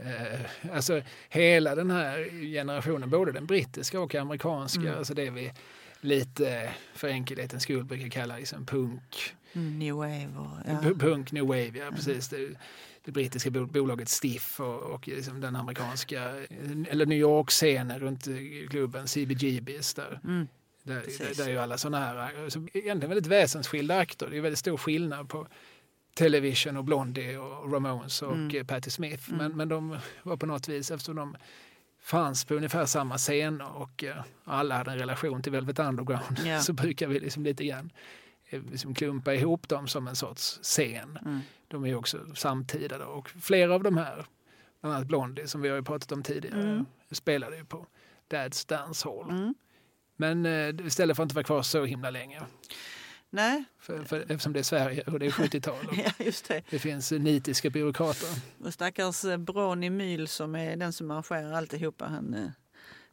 Eh, alltså hela den här generationen, både den brittiska och amerikanska, Mm. alltså det vi lite för enkelhetens skull brukar kalla liksom punk, Mm, New Wave och... Ja. Punk new wave, ja precis. Det, det brittiska bo- bolaget Stiff och, och liksom den amerikanska, eller New York-scenen runt eh, klubben CBGBs där. Mm. Där, Precis. där är ju alla sådana här, alltså, egentligen väldigt väsensskilda akter. Det är väldigt stor skillnad på Television och Blondie och Ramones och Mm. eh, Patti Smith. Mm. Men, men de var på något vis, eftersom de fanns på ungefär samma scen och eh, alla hade en relation till Velvet Underground Ja. så brukar vi liksom lite grann eh, liksom klumpa ihop dem som en sorts scen. Mm. De är också samtida då. och flera av de här, bland annat Blondie som vi har pratat om tidigare, Mm. spelade ju på Dad's Dance Hall. Mm. Men eh, istället för att inte vara kvar så himla länge. Nej, För, för, eftersom det är Sverige och det är 70-tal. och ja, just det. Det finns nitiska byråkrater. Och stackars eh, Bronny Myhl som är den som arrangerar alltihopa. Han, eh,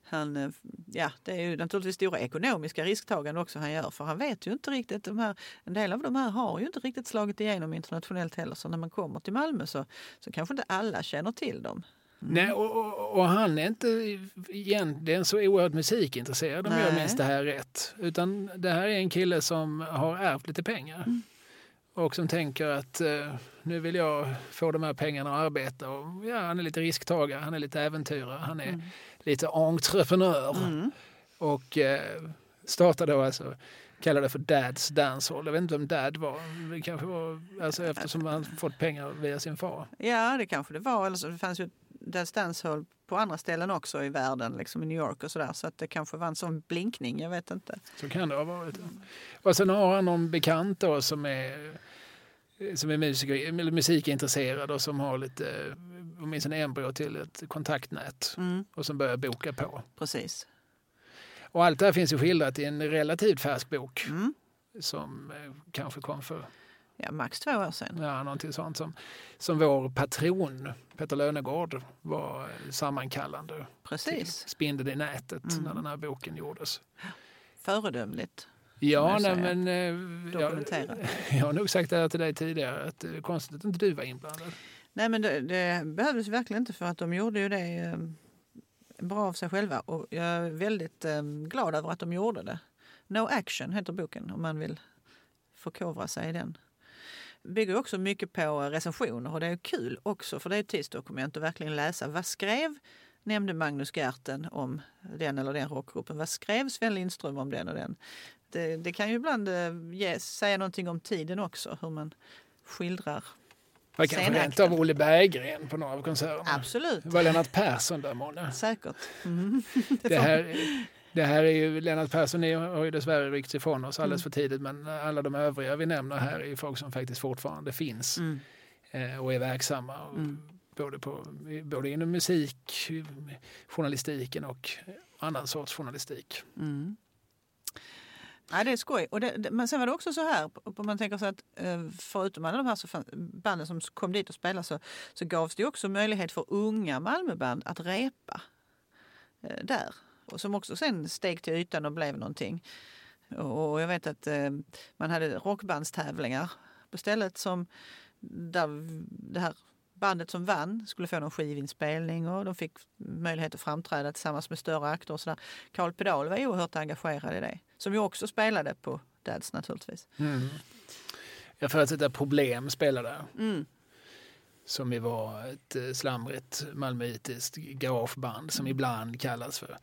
han, eh, ja, det är ju naturligtvis stora ekonomiska risktagande också han gör. För han vet ju inte riktigt, de här, en del av de här har ju inte riktigt slagit igenom internationellt heller. Så när man kommer till Malmö så, så kanske inte alla känner till dem. Nej, och, och, och han är inte egentligen så oerhört musikintresserad om jag Nej. minns det här rätt. Utan det här är en kille som har ärvt lite pengar. Mm. Och som tänker att eh, nu vill jag få de här pengarna att arbeta. Och, ja, han är lite risktagare, han är lite äventyrare, han är lite entreprenör. Mm. Och eh, startade då alltså, kallade det för Dads Dancehall. Jag vet inte vem Dad var. Det kanske var alltså, eftersom han fått pengar via sin far. Ja, det kanske det var. Eller så, det fanns ju Dad's Dance Hall på andra ställen också i världen, liksom i New York och sådär. Så att det kanske var en sån blinkning, jag vet inte. Så kan det ha varit. Och sen har han någon bekant då som är, som är musiker, eller musikintresserad och som har lite, åtminstone embryo till ett kontaktnät Mm, och som börjar boka på. precis. Och allt det här finns ju skildrat i en relativt färsk bok Mm. som eh, kanske kom för Ja, max två år sedan. ja, någonting sånt som, som vår patron Peter Lönegård var eh, sammankallande till Precis. Spindeln i nätet Mm. när den här boken gjordes. Föredömligt. Ja, nej, men eh, jag, jag har nog sagt det här till dig tidigare att det är konstigt att inte du var inblandad. Nej, men det, det behövdes verkligen inte för att de gjorde ju det eh, bra av sig själva. Och jag är väldigt eh, glad över att de gjorde det. No Action heter boken om man vill förkovra sig i den. Bygger också mycket på recensioner och det är kul också för det är ett tidsdokument att verkligen läsa. Vad skrev nämnde Magnus Gerten om den eller den rockgruppen? Vad skrev Sven Lindström om den och den? Det, det kan ju ibland eh, ge, säga någonting om tiden också, hur man skildrar var kanske rent av Olle Berggren på några av konserterna. Absolut. Det var Lennart Persson där månne. Säkert. Mm. Det här, det här är ju, Lennart Persson är, har ju dessvärre ryckts ifrån oss alldeles Mm. för tidigt men alla de övriga vi nämner här är ju folk som faktiskt fortfarande finns Mm. eh, och är verksamma. Mm. Både, på, både inom musik, journalistiken och annan sorts journalistik. Mm. Ja, det är skoj. Och det, det, men sen var det också så här, om man tänker så att eh, förutom alla de här så fann, banden som kom dit och spelade så, så gavs det också möjlighet för unga Malmöband att repa eh, där. Och som också sen steg till ytan och blev någonting. Och, jag vet att eh, man hade rockbandstävlingar på stället som där det här bandet som vann skulle få någon skivinspelning och de fick möjlighet att framträda tillsammans med större akter och sådär. Carl Pedal var oerhört engagerad i det. Som ju också spelade på Dads naturligtvis. Mm. Jag förutsätter att Problem spelade Mm. som ju var ett eh, slamrigt malmöitiskt garageband som ibland kallas för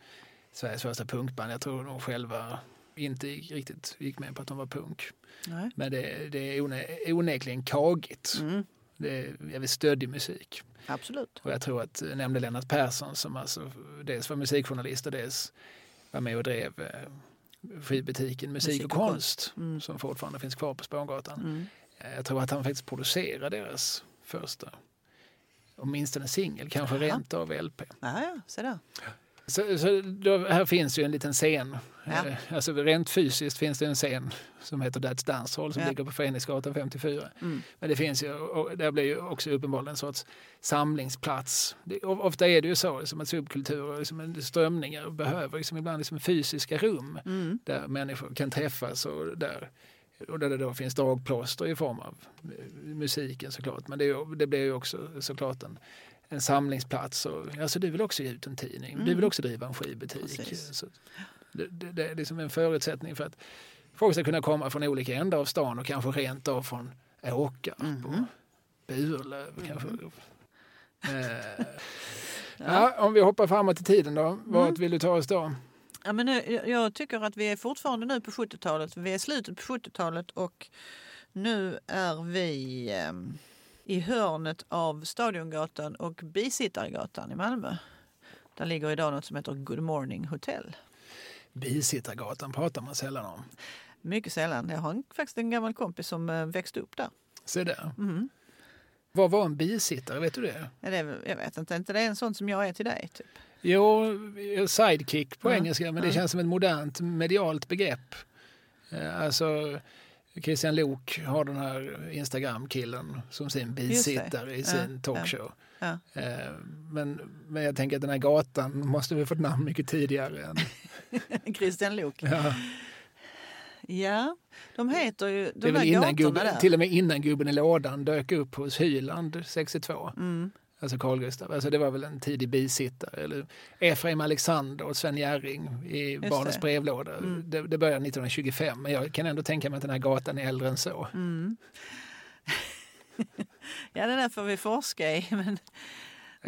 Sveriges första punkband. Jag tror de själva inte riktigt gick med på att de var punk. Nej. Men det, det är one, onekligen kagigt. Mm. Det är jävligt stöddig musik. Absolut. Och jag tror att jag nämnde Lennart Persson som alltså dels var musikjournalist och dels var med och drev eh, skivbutiken Musik, Musik och och konst Mm. som fortfarande finns kvar på Spånggatan. Mm. Eh, Jag tror att han faktiskt producerade deras första åtminstone singel, kanske Jaha. rent av LP. Ja, ja, se där. Så, så då, här finns ju en liten scen. Ja. Eh, Alltså rent fysiskt finns det en scen som heter That's Dance Hall som Ja. ligger på Föreningsgatan 54. Mm. Men det finns ju, och där blir ju också uppenbarligen en sorts samlingsplats. Det, ofta är det ju så som att subkulturer, liksom strömningar behöver liksom ibland liksom fysiska rum Mm. där människor kan träffas och där, och där det då finns dragplåster i form av musiken såklart. Men det, det blir ju också såklart en, en samlingsplats. Och, alltså, du vill också ge ut en tidning, du vill Mm. också driva en skivbutik. Så det, det, det är liksom en förutsättning för att folk ska kunna komma från olika ändar av stan och kanske rent av från Åkarp och Mhm. Burlöv. Kanske. Eh, Ja. om vi hoppar framåt i tiden då, vart Mm. vill du ta oss då? Ja, men nu, jag- tycker att vi är fortfarande nu på 70-talet. Vi är slutet på 70-talet och nu är vi ehm, i hörnet av Stadiongatan och Bisittargatan i Malmö. Där ligger idag något som heter Good Morning Hotel. Bisittargatan pratar man sällan om. Mycket sällan. Jag har en, faktiskt en gammal kompis som eh, växte upp där. Se där. Mhm. Vad var en bisittare, vet du det? Ja, det är, jag vet inte, inte det är en sån som jag är till dig? Typ. Jo, sidekick på Ja, engelska, men det känns som ett modernt medialt begrepp. Eh, Alltså, Christian Lok har den här Instagram-killen som sin bisittare i Ja, sin ja. talkshow. Ja. Eh, Men, men jag tänker att den här gatan måste vi fått namn mycket tidigare. Än, Christian Lok. ja, Ja, de heter ju... De det är väl innan gatorna gubben, där. till och med innan gubben i lådan dök upp hos Hyland 62. Mm. Alltså Carl Gustaf. Alltså det var väl en tidig bisittare. Eller Efraim Alexander och Sven Jerring i Barnens det. brevlåda. Mm. Det, det började 1925 men jag kan ändå tänka mig att den här gatan är äldre än så. Mm. ja, det där får vi forska i. Men,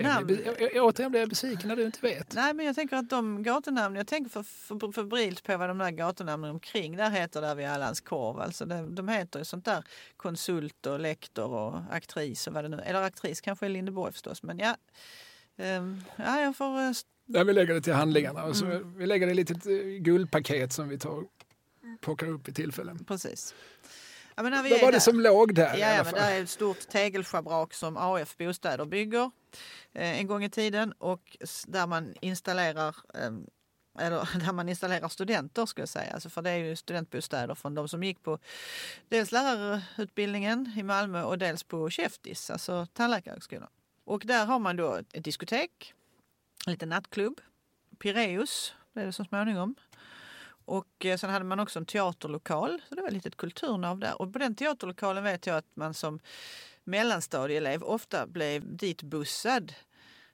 Namn. blir, jag, jag, återigen blir jag besviken när du inte vet. nej, men jag tänker att de gatunamn, jag tänker för, för, febrilt på vad de där gatunamnen omkring där heter där vid Allans korv. Alltså det, de heter ju sånt där konsult och lektor och aktris och vad det nu Eller aktris kanske är Lindeborg förstås. Men ja, Ehm, ja jag får... eh, Där vi lägger det till handlingarna. Och så Mm. Vi lägger det i ett litet eh, guldpaket som vi tar, plockar upp i tillfällen. precis. Ja, men när vi Vad var det där- som låg där Ja, ja men det är ett stort tegelschabrak som AF Bostäder bygger eh, en gång i tiden och där man installerar eh, eller där man installerar studenter ska jag säga. Alltså för det är ju studentbostäder från de som gick på dels lärarutbildningen i Malmö och dels på Käftis, alltså tandläkarhögskolan. Och där har man då ett diskotek, en liten nattklubb, Pireus blev det så småningom. Och eh, sen hade man också en teaterlokal, så det var ett litet kulturnav där. Och på den teaterlokalen vet jag att man som mellanstadieelev ofta blev ditbussad.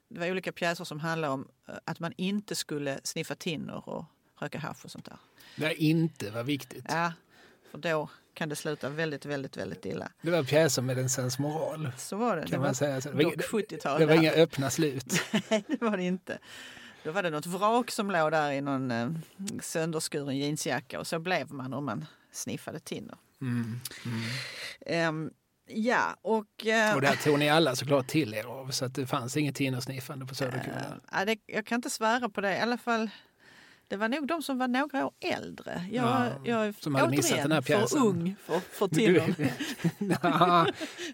Det var olika pjäser som handlade om eh, att man inte skulle sniffa tinner och röka hasch och sånt där. Det inte var viktigt. Ja, för då kan det sluta väldigt, väldigt, väldigt illa. Det var pjäser med en sensmoral. Så var det. Kan det man var säga. Så det, var dock inga, 70-tal. det var inga öppna slut. Nej, det var det inte. Då var det något vrak som låg där i någon eh, sönderskuren jeansjacka och så blev man om man sniffade tinner. Mm. Mm. Ehm, Ja, och... eh, Och där tog ni alla såklart till er av så att det fanns inget tinnersniffande på Söderkullen. ja, det, jag kan inte svära på det. I alla fall, det var nog de som var några år äldre. Jag, Ja, jag som hade missat den här pjäsen. för ung för, för Tinner. ja,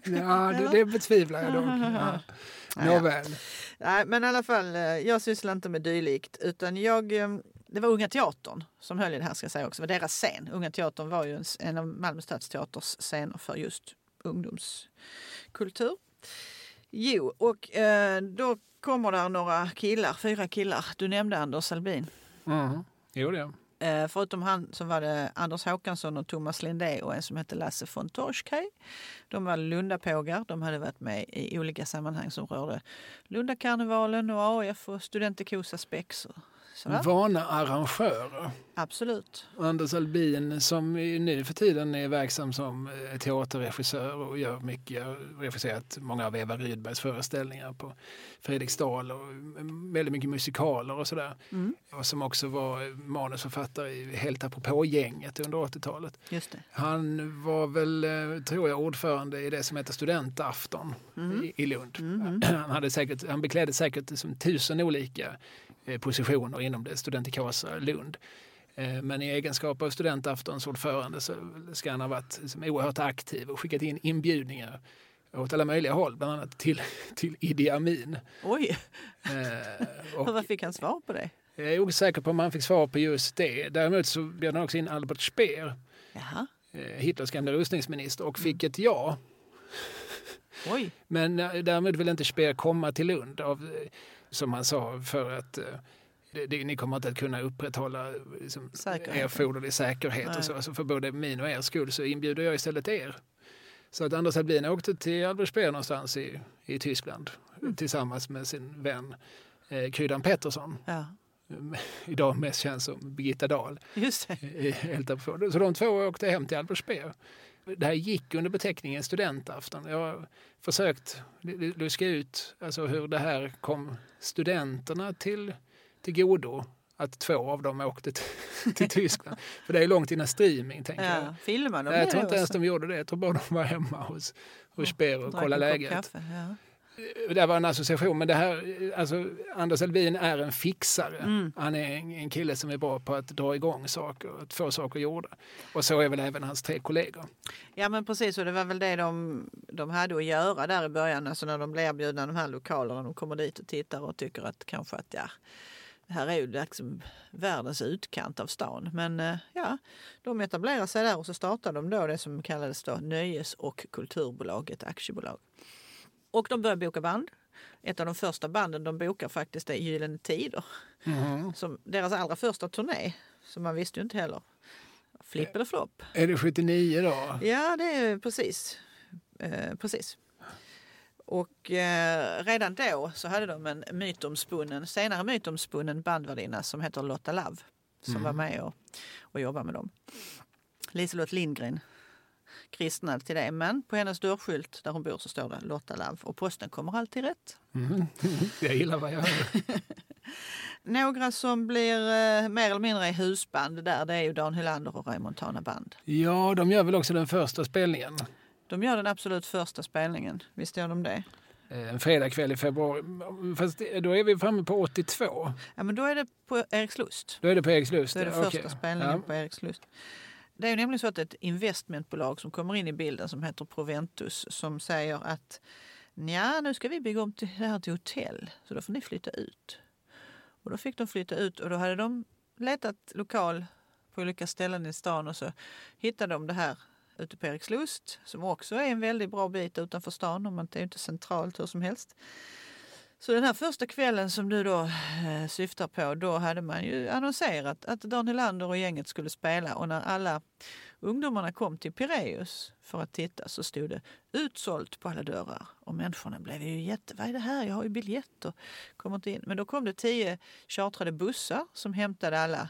ja, det, det betvivlar jag dock. Ja. Nåväl. Nej, men i alla fall, eh, jag sysslar inte med dylikt. Utan jag, eh, det var Unga Teatern som höll i det här ska jag säga också. Det var deras scen. Unga Teatern var ju en, en av Malmö stadsteaters scener för just ungdomskultur. Jo, och eh, då kommer där några killar, fyra killar. Du nämnde Anders Albin. Mm. Jo, det. Eh, förutom han så var det Anders Håkansson och Thomas Lindé och en som hette Lasse von Torskaj. De var Lundapågar. De hade varit med i olika sammanhang som rörde Lundakarnevalen och AF och Studentikosa-spex. och sådär. Vana arrangörer. Absolut. Anders Albin som nu för tiden är verksam som eh, teaterregissör och gör mycket, har regisserat många av Eva Rydbergs föreställningar på Fredriksdal och mm, väldigt mycket musikaler och sådär. Mm, Och som också var manusförfattare i Helt apropå-gänget under 80-talet. just det. Han var väl, eh, tror jag, ordförande i det som heter Studentafton Mm. i, i Lund. Mhm. Han, hade säkert, han beklädde säkert som tusen olika positioner inom det Studentikosa Lund. Eh, Men i egenskap av studentaftons ordförande så ska han ha varit liksom oerhört aktiv och skickat in inbjudningar åt alla möjliga håll, bland annat till, till Idi Amin. Oj, Eh, och vad fick han svar på det? jag är osäker på om han fick svar på just det. Däremot så bjöd han också in Albert Speer, Jaha, eh, Hitlers gamla rustningsminister, och fick ett ja. oj. Men eh, därmed vill inte Speer komma till Lund, av, eh, som han sa, för att eh, det, det, ni kommer inte att kunna upprätthålla eh, liksom, Säkerheten. erforderlig säkerhet. Nej. Och så. Alltså för både min och er skull så inbjuder jag istället er. Så att Anders Albin åkte till Albert Speer någonstans i, i Tyskland Mm. tillsammans med sin vän eh, Kryddan Pettersson. Ja, eh, Idag mest känd som Birgitta Dahl. just det. i apropå. Så de två åkte hem till Albert Speer. Det här gick under beteckningen studentafton. Jag har försökt luska ut alltså hur det här kom studenterna till, till godo. Att två av dem åkte till, till Tyskland. För det är långt innan streaming, tänker jag. Ja, filmar de Nej, jag tror inte ens de gjorde det. Jag tror bara de var hemma hos, hos Speer och kollade läget. kaffe, Ja. Det var en association, men det här, alltså, Anders Elvin är en fixare. Mm. Han är en, en kille som är bra på att dra igång saker, att få saker gjorda. Och så är väl även hans tre kollegor. Ja men precis och det var väl det de, de hade att göra där i början. Alltså när de blev erbjudna de här lokalerna. De kommer dit och tittar och tycker att kanske att ja, det här är ju liksom världens utkant av stan. Men eh, ja, de etablerar sig där och så startar de då det som kallades då Nöjes och kulturbolag, ett aktiebolag. Och de börjar boka band. Ett av de första banden de bokar faktiskt är Gyllene Tider. Som deras allra första turné. Så man visste ju inte heller. Flipp eller flopp. Är det 79 då? Ja, det är precis. Eh, precis. Och eh, redan då så hade de en mytomspunnen, senare mytomspunnen bandvärdinna som heter Lotta Love. Som var med och, och jobbade med dem. Liselott Lindgren kristnad till det. Men på hennes dörrskylt där hon bor så står det Lotta Love. Och posten kommer alltid rätt. Mm. Jag gillar vad jag hör. Några som blir eh, mer eller mindre i husband där det är ju Dan Hylander och Ray Montana Band. Ja, de gör väl också den första spelningen. De gör den absolut första spelningen. Visst gör de det? Eh, En fredagkväll i februari. Fast då är vi framme på 82. Ja, men då är det på Erikslust. Då är det på Erikslust. Då är det första okej. spelningen Ja. på Erikslust. Det är ju nämligen så att ett investmentbolag som kommer in i bilden som heter Proventus som säger att ja, nu ska vi bygga om till det här till hotell så då får ni flytta ut. Och då fick de flytta ut och då hade de letat lokal på olika ställen i stan och så hittade de det här ute på Erikslust som också är en väldigt bra bit utanför stan om man det är ju inte centralt hur som helst. Så den här första kvällen som du då eh, syftar på, då hade man ju annonserat att Dan Hylander och gänget skulle spela och när alla ungdomarna kom till Pireus för att titta så stod det utsålt på alla dörrar och människorna blev ju jätte, vad är det här? Jag har ju biljetter, kommer inte in. Men då kom det tio chartrade bussar som hämtade alla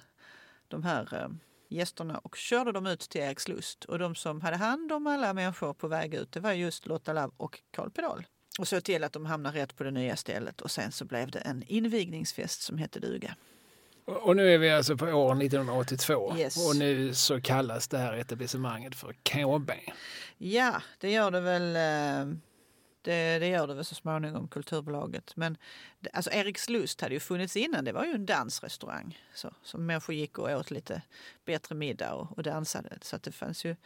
de här eh, gästerna och körde dem ut till Erikslust. Och de som hade hand om alla människor på väg ut, det var just Lotta Lav och Karl Pedal. Och såg till att de hamnade rätt på det nya stället och sen så blev det en invigningsfest som hette duga. Och nu är vi alltså på år 1982 Yes. och nu så kallas det här etablissemanget för KB. Ja, det gör det väl. eh, Det, det gör det väl så småningom, Kulturbolaget. Men alltså Erikslust hade ju funnits innan. Det var ju en dansrestaurang så, som människor gick och åt lite bättre middag och, och dansade. Så att det fanns ju,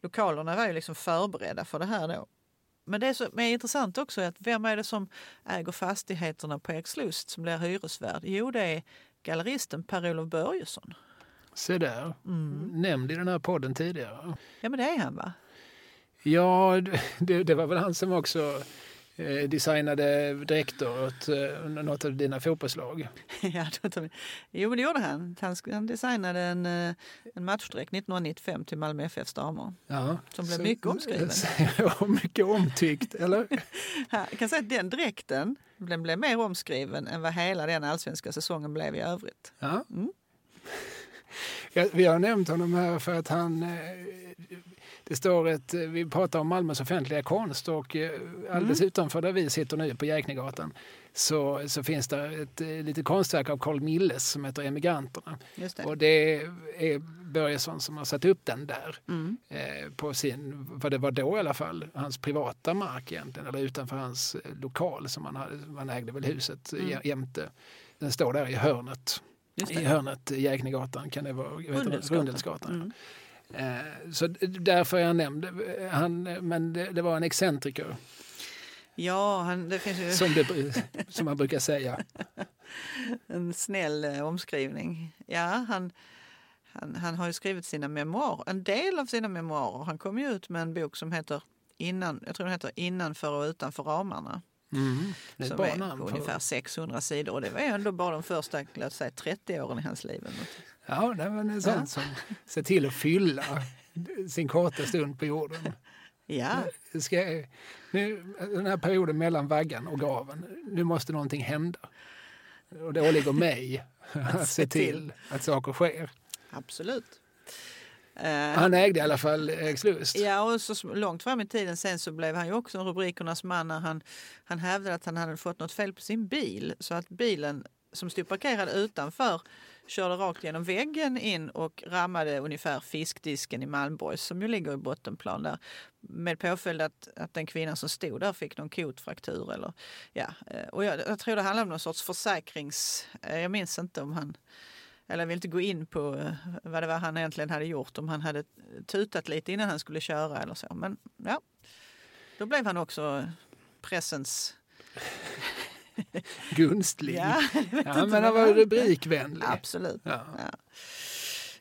lokalerna var ju liksom förberedda för det här då. Men det som är intressant också är att vem är det som äger fastigheterna på Erikslust som blir hyresvärd? Jo, det är galleristen Per-Olof Börjesson. Se där, nämnd i den här podden tidigare. Ja, men det är han va? Ja, det, det var väl han som också designade dräkter åt eh, något av dina fotbollslag. Ja, då jo, men det gjorde han. Han, designade en, eh, en matchdräkt 1995 till Malmö FFs damer. Ja, Som blev så- mycket omskriven. Mycket omtyckt, eller? Jag kan säga att den dräkten den blev mer omskriven än vad hela den allsvenska säsongen blev i övrigt. Ja. Mm. Ja, vi har nämnt honom här för att han... Det står ett... eh, Vi pratar om Malmös offentliga konst och eh, alldeles utanför där vi sitter nu på Jäknegatan så, så finns det ett eh, litet konstverk av Carl Milles som heter Emigranterna. Det. Och det är Börjesson som har satt upp den där Mm. eh, på sin, vad det var då i alla fall, hans privata mark egentligen, eller utanför hans lokal som han hade, man ägde väl huset Mm. mm. jämte. Den står där i hörnet, i hörnet Jäknegatan kan det vara, Rundelsgatan. Rundelsgatan. Mm. Eh, så därför är han nämnd. Han, men det, det var en excentriker, Ja, han, det finns ju som, det, som man brukar säga. en snäll eh, omskrivning. Ja, han, han, han har ju skrivit sina memoarer, en del av sina memoarer. Han kom ju ut med en bok som heter Innan, jag tror den heter Innanför och utanför ramarna. Mm. Är som är ungefär 600 sidor. Och det var ändå bara de första låt säga, 30 åren i hans liv. ja, det var en sån som ser till att fylla sin korta stund på jorden. Ja, Ska jag, nu, den här perioden mellan vaggan och graven, nu måste någonting hända. Och det åligger mig att se till att saker sker. absolut. Eh, Han ägde i alla fall Erikslust. Ja, och så långt fram i tiden sen så blev han ju också en rubrikernas man när han, han hävdade att han hade fått något fel på sin bil. Så att bilen som stod parkerad utanför körde rakt genom väggen in och rammade ungefär fiskdisken i Malmborgs som ju ligger i bottenplan där. Med påföljd att, att den kvinnan som stod där fick någon kotfraktur. Eller, ja. eh, Och jag, jag tror det handlade om någon sorts försäkrings... eh, Jag minns inte om han... Eller vill inte gå in på eh, vad det var han egentligen hade gjort. Om han hade tutat lite innan han skulle köra eller så. Men ja, då blev han också pressens... Gunstling. Ja, Ja, men han var rubrikvänlig. Absolut. Ja. Ja.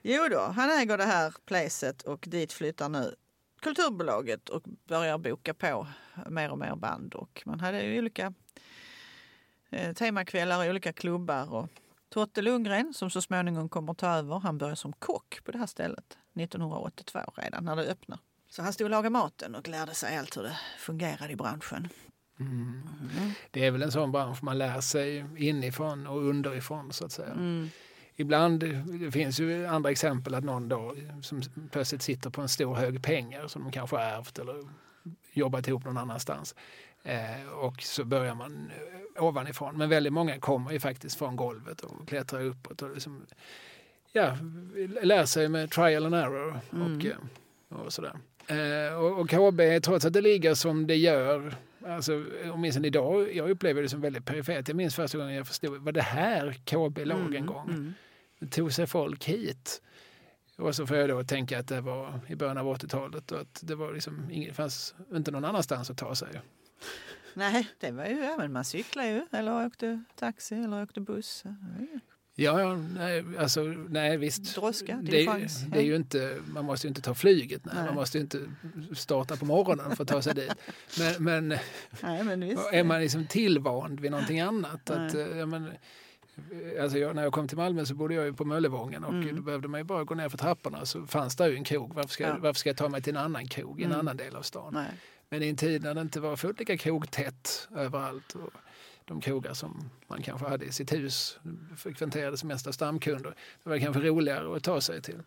Jo då, han äger det här placet och dit flyttar nu Kulturbolaget och börjar boka på mer och mer band. Och man hade olika eh, temakvällar i olika klubbar. Och Totte Lundgren som så småningom kommer att ta över, han börjar som kock på det här stället 1982 redan när det öppnar. Så han stod och lagade maten och lärde sig allt hur det fungerade i branschen. Mm. Mm. Det är väl en sån bransch man lär sig inifrån och underifrån så att säga. Mm. Ibland, det finns ju andra exempel att någon då som plötsligt sitter på en stor hög pengar som de kanske har ärvt eller jobbat ihop någon annanstans. Eh, och så börjar man eh, ovanifrån. Men väldigt många kommer ju faktiskt från golvet och klättrar uppåt och liksom, ja, lär sig med trial and error och, Mm. eh, och sådär. Eh, och, och KB, trots att det ligger som det gör, alltså, åtminstone idag, jag upplever det som väldigt perifert. Jag minns första gången jag förstod, var det här KB låg en gång? Mm. tog sig folk hit. Och så får jag då tänka att det var i början av 80-talet och att det var liksom inget, fanns inte någon annanstans att ta sig. Nej, det var ju, ja, men man cyklade ju eller åkte taxi eller åkte buss. Ja, ja nej, alltså, nej visst. Droska, det, det är ju inte, man måste ju inte ta flyget, nej. Nej. man måste ju inte starta på morgonen för att ta sig dit. Men, men Nej, men är man liksom tillvand vid någonting annat? Att, Nej. eh, ja, men, eh, alltså jag, när jag kom till Malmö så bodde jag ju på Möllevången och Mm. då behövde man ju bara gå ner för trapporna så fanns det ju en krog. Varför ska, Ja. varför ska jag ta mig till en annan krog i en Mm. annan del av stan? Nej. Men i en tid när det inte var fullt lika krogtätt överallt och de krogar som man kanske hade i sitt hus frekventerades mest av stamkunder. Det var kanske roligare att ta sig till,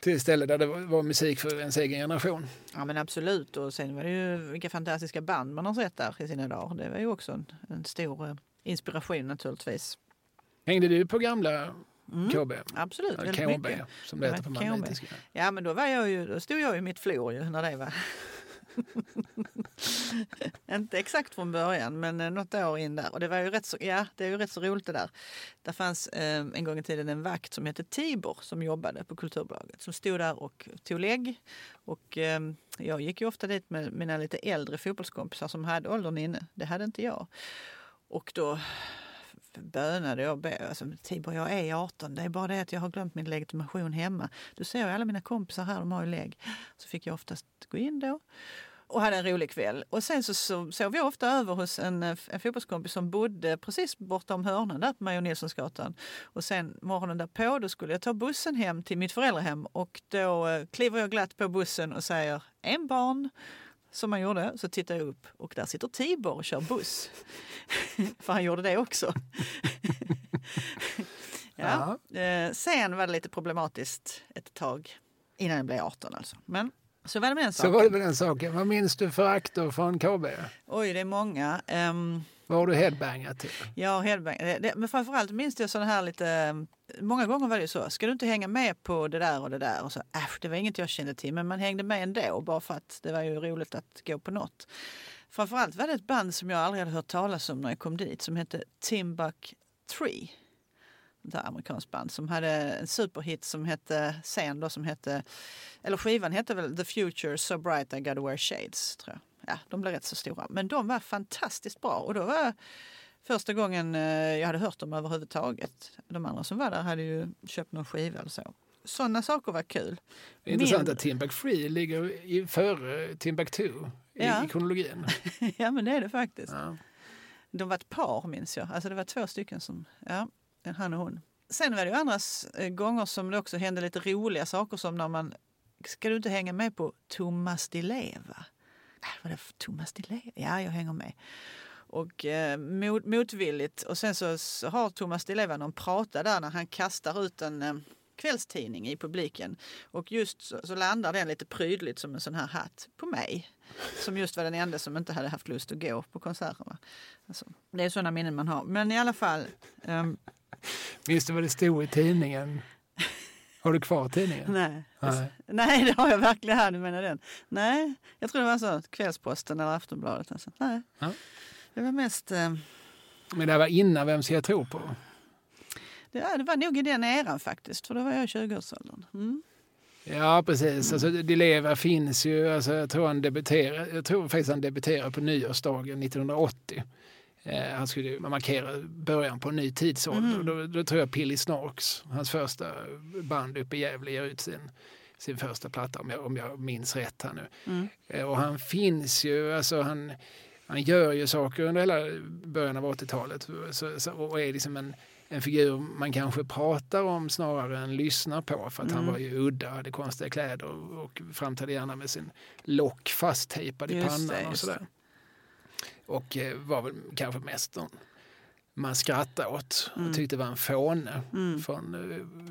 till ett ställe där det var, musik för ens egen generation. Ja men absolut och sen var det ju vilka fantastiska band man har sett där i sina dagar. Det var ju också en, en stor eh, inspiration naturligtvis. Hängde du på gamla KB. Absolut, väldigt KB mycket. som det heter på magnetiska. Ja, men då, var jag ju, då stod jag i mitt flor ju när det var. Inte exakt från början, men eh, något år in där. Och det var ju rätt så, ja, det är ju rätt så roligt det där. Det fanns eh, en gång i tiden en vakt som hette Tibor som jobbade på Kulturbolaget. Som stod där och tog lägg. Och eh, jag gick ju ofta dit med mina lite äldre fotbollskompisar som hade åldern inne. Det hade inte jag. Och då bönade jag. be- Alltså, typ, Tibor, jag är 18. Det är bara det att jag har glömt min legitimation hemma. Du ser ju alla mina kompisar här, de har ju lägg. Så fick jag oftast gå in då och hade en rolig kväll. Och sen så, så sov jag ofta över hos en, en fotbollskompis som bodde precis bortom hörnan där på Major Nilssonsgatan. Och sen morgonen därpå då skulle jag ta bussen hem till mitt föräldrahem och då eh, kliver jag glatt på bussen och säger en barn. Som man gjorde, så tittar jag upp och där sitter Tibor och kör buss. För han gjorde det också. ja. Eh, sen var det lite problematiskt ett tag innan jag blev 18 alltså. Men så var det med den Så saken. var det med den saken. Vad minns du för akter från KB? Oj, det är många. Um, vad har du headbangat till? ja, Hedberg. Men framförallt minns jag sådana här lite... Eh, många gånger var det ju så. Ska du inte hänga med på det där och det där? Och så, äsch, det var inget jag kände till. Men man hängde med ändå bara för att det var ju roligt att gå på något. Framförallt var det ett band som jag aldrig hade hört talas om när jag kom dit som hette Timbuk 3. Ett amerikanskt band som hade en superhit som hette sen då som hette eller skivan hette väl The Future So Bright I Gotta Wear Shades tror jag. Ja, de blev rätt så stora. Men de var fantastiskt bra och då var första gången eh, jag hade hört dem överhuvudtaget. De andra som var där hade ju köpt någon skiva eller så. Sådana saker var kul. Det är intressant Min- att Timbuk Free ligger i, före Timbuktu i, Ja. i kronologin. ja men det är det faktiskt. Ja. De var ett par minns jag. Alltså det var två stycken som, ja, han och hon. Sen var det ju andra eh, gånger som det också hände lite roliga saker som när man, ska du inte hänga med på Thomas Di Leva? Äh, vad är det för Thomas Di Leva? Ja, jag hänger med. Och eh, mot, motvilligt. Och sen så, så har Thomas Di Leva någon prata där när han kastar ut en eh, kvällstidning i publiken. Och just så, så landar den lite prydligt som en sån här hatt på mig. Som just var den enda som inte hade haft lust att gå på konserterna. Alltså, det är sådana minnen man har. Men i alla fall. ehm, Minns du vad det stod i tidningen? Har du kvar tidningen? nej. Nej. nej, det har jag verkligen här. Du menar den? Nej, jag tror det var så. Kvällsposten eller Aftonbladet. Alltså. Nej. Ja. Det var mest... ehm, Men det var innan Vem ska jag tro på? det, det var nog i den eran faktiskt. För då var jag i 20-årsåldern. Mm. Ja, precis. Alltså, Di Leva finns ju. Alltså, jag, tror han debuterar, jag tror faktiskt han debuterade på nyårsdagen 1980. Eh, han skulle markera början på en ny tidsålder. Mhm. Då, då tror jag Pilly Snorks, hans första band uppe i Gävle, ger ut sin, sin första platta om jag, om jag minns rätt här nu. Mm. Eh, och han finns ju, alltså han, han gör ju saker under hela början av 80-talet så, så, och är liksom en, en figur man kanske pratar om snarare än lyssnar på för att han Mm. var ju udda, hade konstiga kläder och, och framträdde gärna med sin lock fasttejpad i Just pannan det, och sådär. Och eh, var väl kanske mest någon man skrattade åt och Mm. tyckte var en fåne, Mm. från,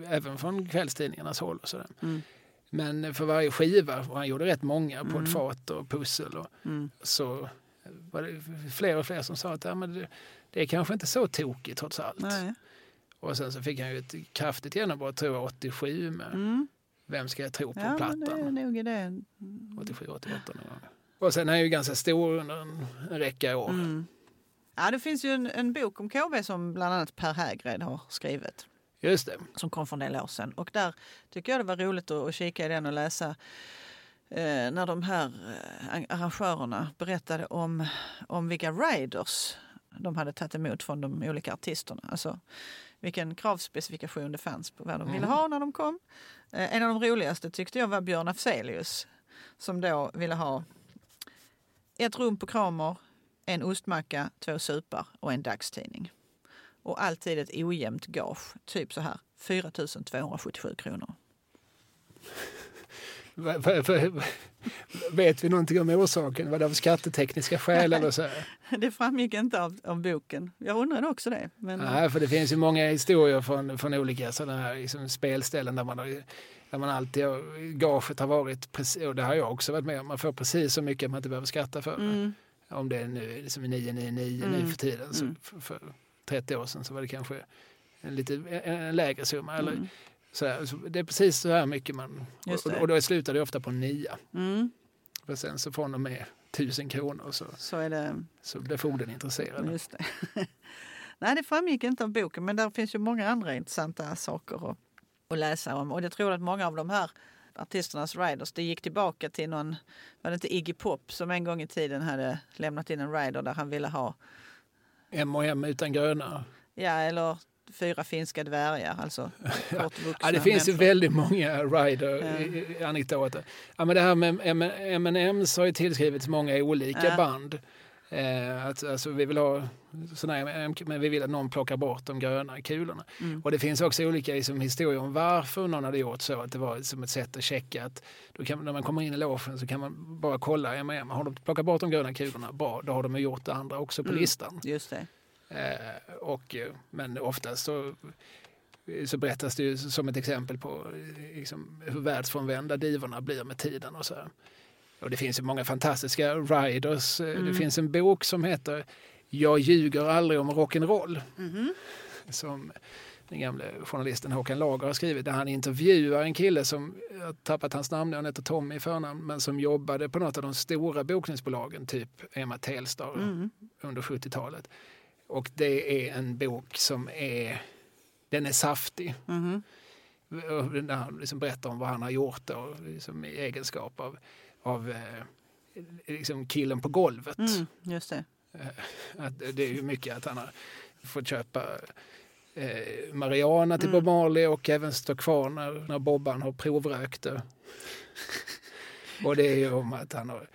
eh, även från kvällstidningarnas håll. Och sådär. Mm. Men för varje skiva, och han gjorde rätt många på Mm. ett fat och pussel, och, Mm. så var det fler och fler som sa att ja, men det, det är kanske inte så tokigt trots allt. Nej. Och sen så fick han ju ett kraftigt genombrott, tror jag, 87 med Mm. Vem ska jag tro på Ja, men det är plattan. nog det. 87, 88 någon gång. Och sen är han ju ganska stor under en, räcka år. Mm. Ja, det finns ju en, en bok om KB som bland annat Per Hägred har skrivit. Just det. som kom för en del år sedan. Och där tycker jag det var roligt att, att kika i den och läsa eh, när de här eh, arrangörerna berättade om, om vilka riders de hade tagit emot från de olika artisterna. Alltså vilken kravspecifikation det fanns på vad de ville Mm. ha när de kom. Eh, en av de roligaste tyckte jag var Björn Afzelius som då ville ha ett rum på Kramer, en ostmacka, två supar och en dagstidning. Och alltid ett ojämnt gage, typ så här 4 277 kronor. Vet vi någonting om orsaken? Var det av skattetekniska skäl eller så? Det framgick inte av, av boken. Jag undrade också det. Men, Nej, för det finns ju många historier från, från olika sådana här liksom spelställen där man, har, där man alltid gaget har varit, precis, och det har jag också varit med om, man får precis så mycket att man inte behöver skatta för mm, Om det är nu liksom 999 Mm. nu för tiden, så Mm. för, för 30 år sedan så var det kanske en lite en, lägre summa. Eller, Mm. så här, så det är precis så här mycket man... Och, och då slutar det ofta på nia. Mm. För sen så från och med tusen kronor så, Så är det. så blir fogden intresserad. Just det. Nej, det framgick inte av boken, men där finns ju många andra intressanta saker att, att läsa om. Och jag tror att många av de här artisternas riders, det gick tillbaka till någon, var det inte Iggy Pop som en gång i tiden hade lämnat in en rider där han ville ha, M och M utan gröna. ja eller fyra finska dvärgar, alltså Ja, det finns ju väldigt många rider Ja. anekdoter. Ja, men det här med M&M's har ju tillskrivits många olika Ja. band. Eh, att, alltså, vi vill ha här M&M, men vi vill att någon plockar bort de gröna kulorna. Mm. Och det finns också olika liksom, historier om varför någon hade gjort så. Att det var som ett sätt att checka att då kan, när man kommer in i logen så kan man bara kolla M&M. Har de plockat bort de gröna kulorna, bra, då har de gjort det andra också på Mm. listan. Just det. Eh, och, eh, men oftast så, så berättas det ju som ett exempel på eh, liksom, hur världsfrånvända divorna blir med tiden. Och, så här. Och det finns ju många fantastiska riders. Eh, Det Mm. finns en bok som heter Jag ljuger aldrig om rock'n'roll Mhm. som den gamle journalisten Håkan Lager har skrivit där han intervjuar en kille som, jag har tappat hans namn, han heter Tommy i förnamn, men som jobbade på något av de stora bokningsbolagen, typ Emma Telstar Mm. under 70-talet. Och det är en bok som är, den är saftig. Mhm. Och När han liksom berättar om vad han har gjort och liksom i egenskap av, av eh, liksom killen på golvet. Mm. Just det. Att det är ju mycket att han har fått köpa eh, Mariana till Mm. Bob Marley och även stå kvar när, när Bobban har provrökt det. och det är ju om att han har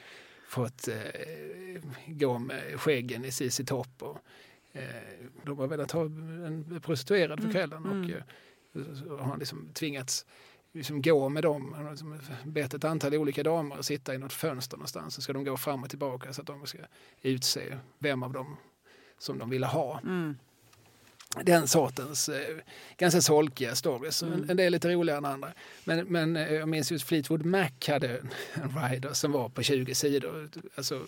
fått eh, gå med skäggen i ZZ Top. Och, eh, de har velat ha en prostituerad för Mm, kvällen mm. och eh, så har han liksom tvingats liksom gå med dem. Liksom bett ett antal olika damer att sitta i något fönster någonstans så ska de gå fram och tillbaka så att de ska utse vem av dem som de ville ha. Mm. Den sortens eh, ganska solkiga stories. Mm. En, en del lite roligare än andra. Men, men eh, jag minns just Fleetwood Mac hade en, en rider som var på 20 sidor. Alltså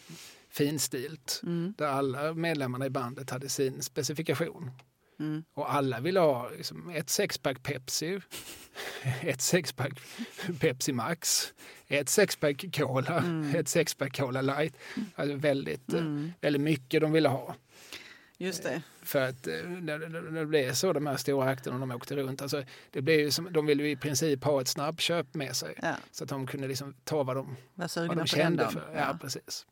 finstilt. Mm. Där alla medlemmarna i bandet hade sin specifikation. Mm. Och alla ville ha liksom, ett sexpack Pepsi, ett sexpack Pepsi Max, ett sexpack Cola, Mm. ett sexpack Cola Light. Alltså väldigt, eh, Mm. väldigt mycket de ville ha. Just det. För att eh, när, det blev så, de här stora akterna, de åkte runt, alltså, det blev ju som, de ville ju i princip ha ett snabbköp med sig. Ja. Så att de kunde liksom ta vad de, vad de kände dagen. för. Ja, precis.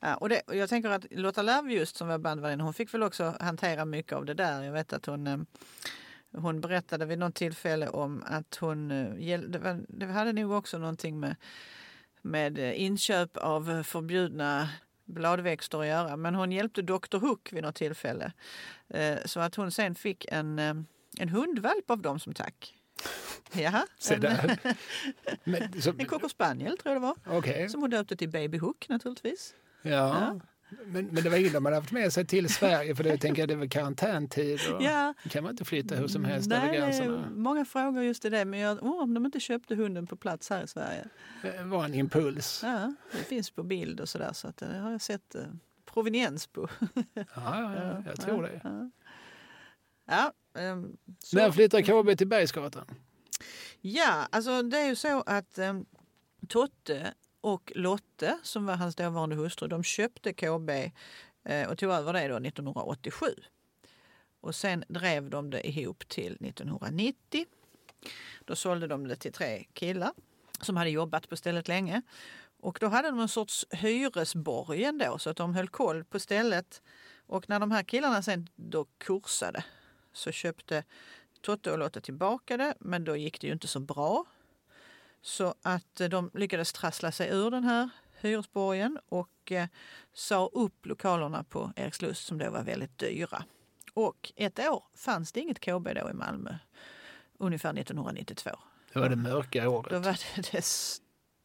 Ja, och, det, och jag tänker att Lotta Love just som var bandvärdinna, hon fick väl också hantera mycket av det där. Jag vet att hon, eh, hon berättade vid något tillfälle om att hon, eh, det, var, det hade nog också någonting med, med eh, inköp av eh, förbjudna bladväxter att göra. Men hon hjälpte Dr Hook vid något tillfälle. Så att hon sen fick en, en hundvalp av dem som tack. Jaha, Se en, där. Men, så, en cocker spaniel tror jag det var. Okej, Som hon döpte till Baby Hook naturligtvis. ja. Men, men det var ingen de hade haft med sig till Sverige för det tänker jag det är väl karantäntid och Ja, det kan man inte flytta hur som helst Nej, över det gränserna. många frågor just i det. Men jag, oh, om de inte köpte hunden på plats här i Sverige. Det var en impuls. Ja, det finns på bild och sådär. Så att det har jag sett eh, proveniens på. Ja, ja, ja, jag tror det. Ja, ja ehm, så. När flyttar KB till Bergsgatan? ja, alltså det är ju så att um, Totte och Lotte, som var hans dåvarande hustru, de köpte KB eh, och tog över det då 1987. Och sen drev de det ihop till 1990. Då sålde de det till tre killar som hade jobbat på stället länge. Och då hade de en sorts hyresborgen då, så att de höll koll på stället. Och när de här killarna sen då kursade så köpte Totte och Lotte tillbaka det, men då gick det ju inte så bra. Så att eh, de lyckades trassla sig ur den här hyresborgen och eh, sa upp lokalerna på Erikslust som då var väldigt dyra. Och ett år fanns det inget KB då i Malmö, ungefär 1992. Det var det mörka Då året. var det det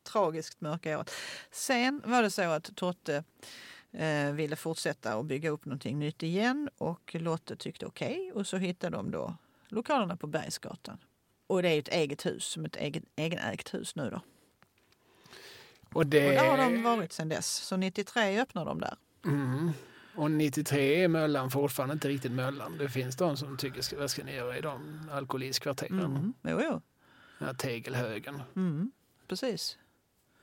tragiskt mörka året. Sen var det så att Totte eh, ville fortsätta och bygga upp någonting nytt igen och Lotte tyckte okej och så hittade de då lokalerna på Bergsgatan. Och det är ett eget hus, som ett egen, egenägt hus nu då. Och det... Och där har de varit sedan dess. Så 93 öppnade de där. Mm. Och 93 är Möllan fortfarande inte riktigt Möllan. Det finns de som tycker, vad ska ni göra i de alkoholistkvarteren? Mm. Jo, jo. Den här tegelhögen. Mm. Precis.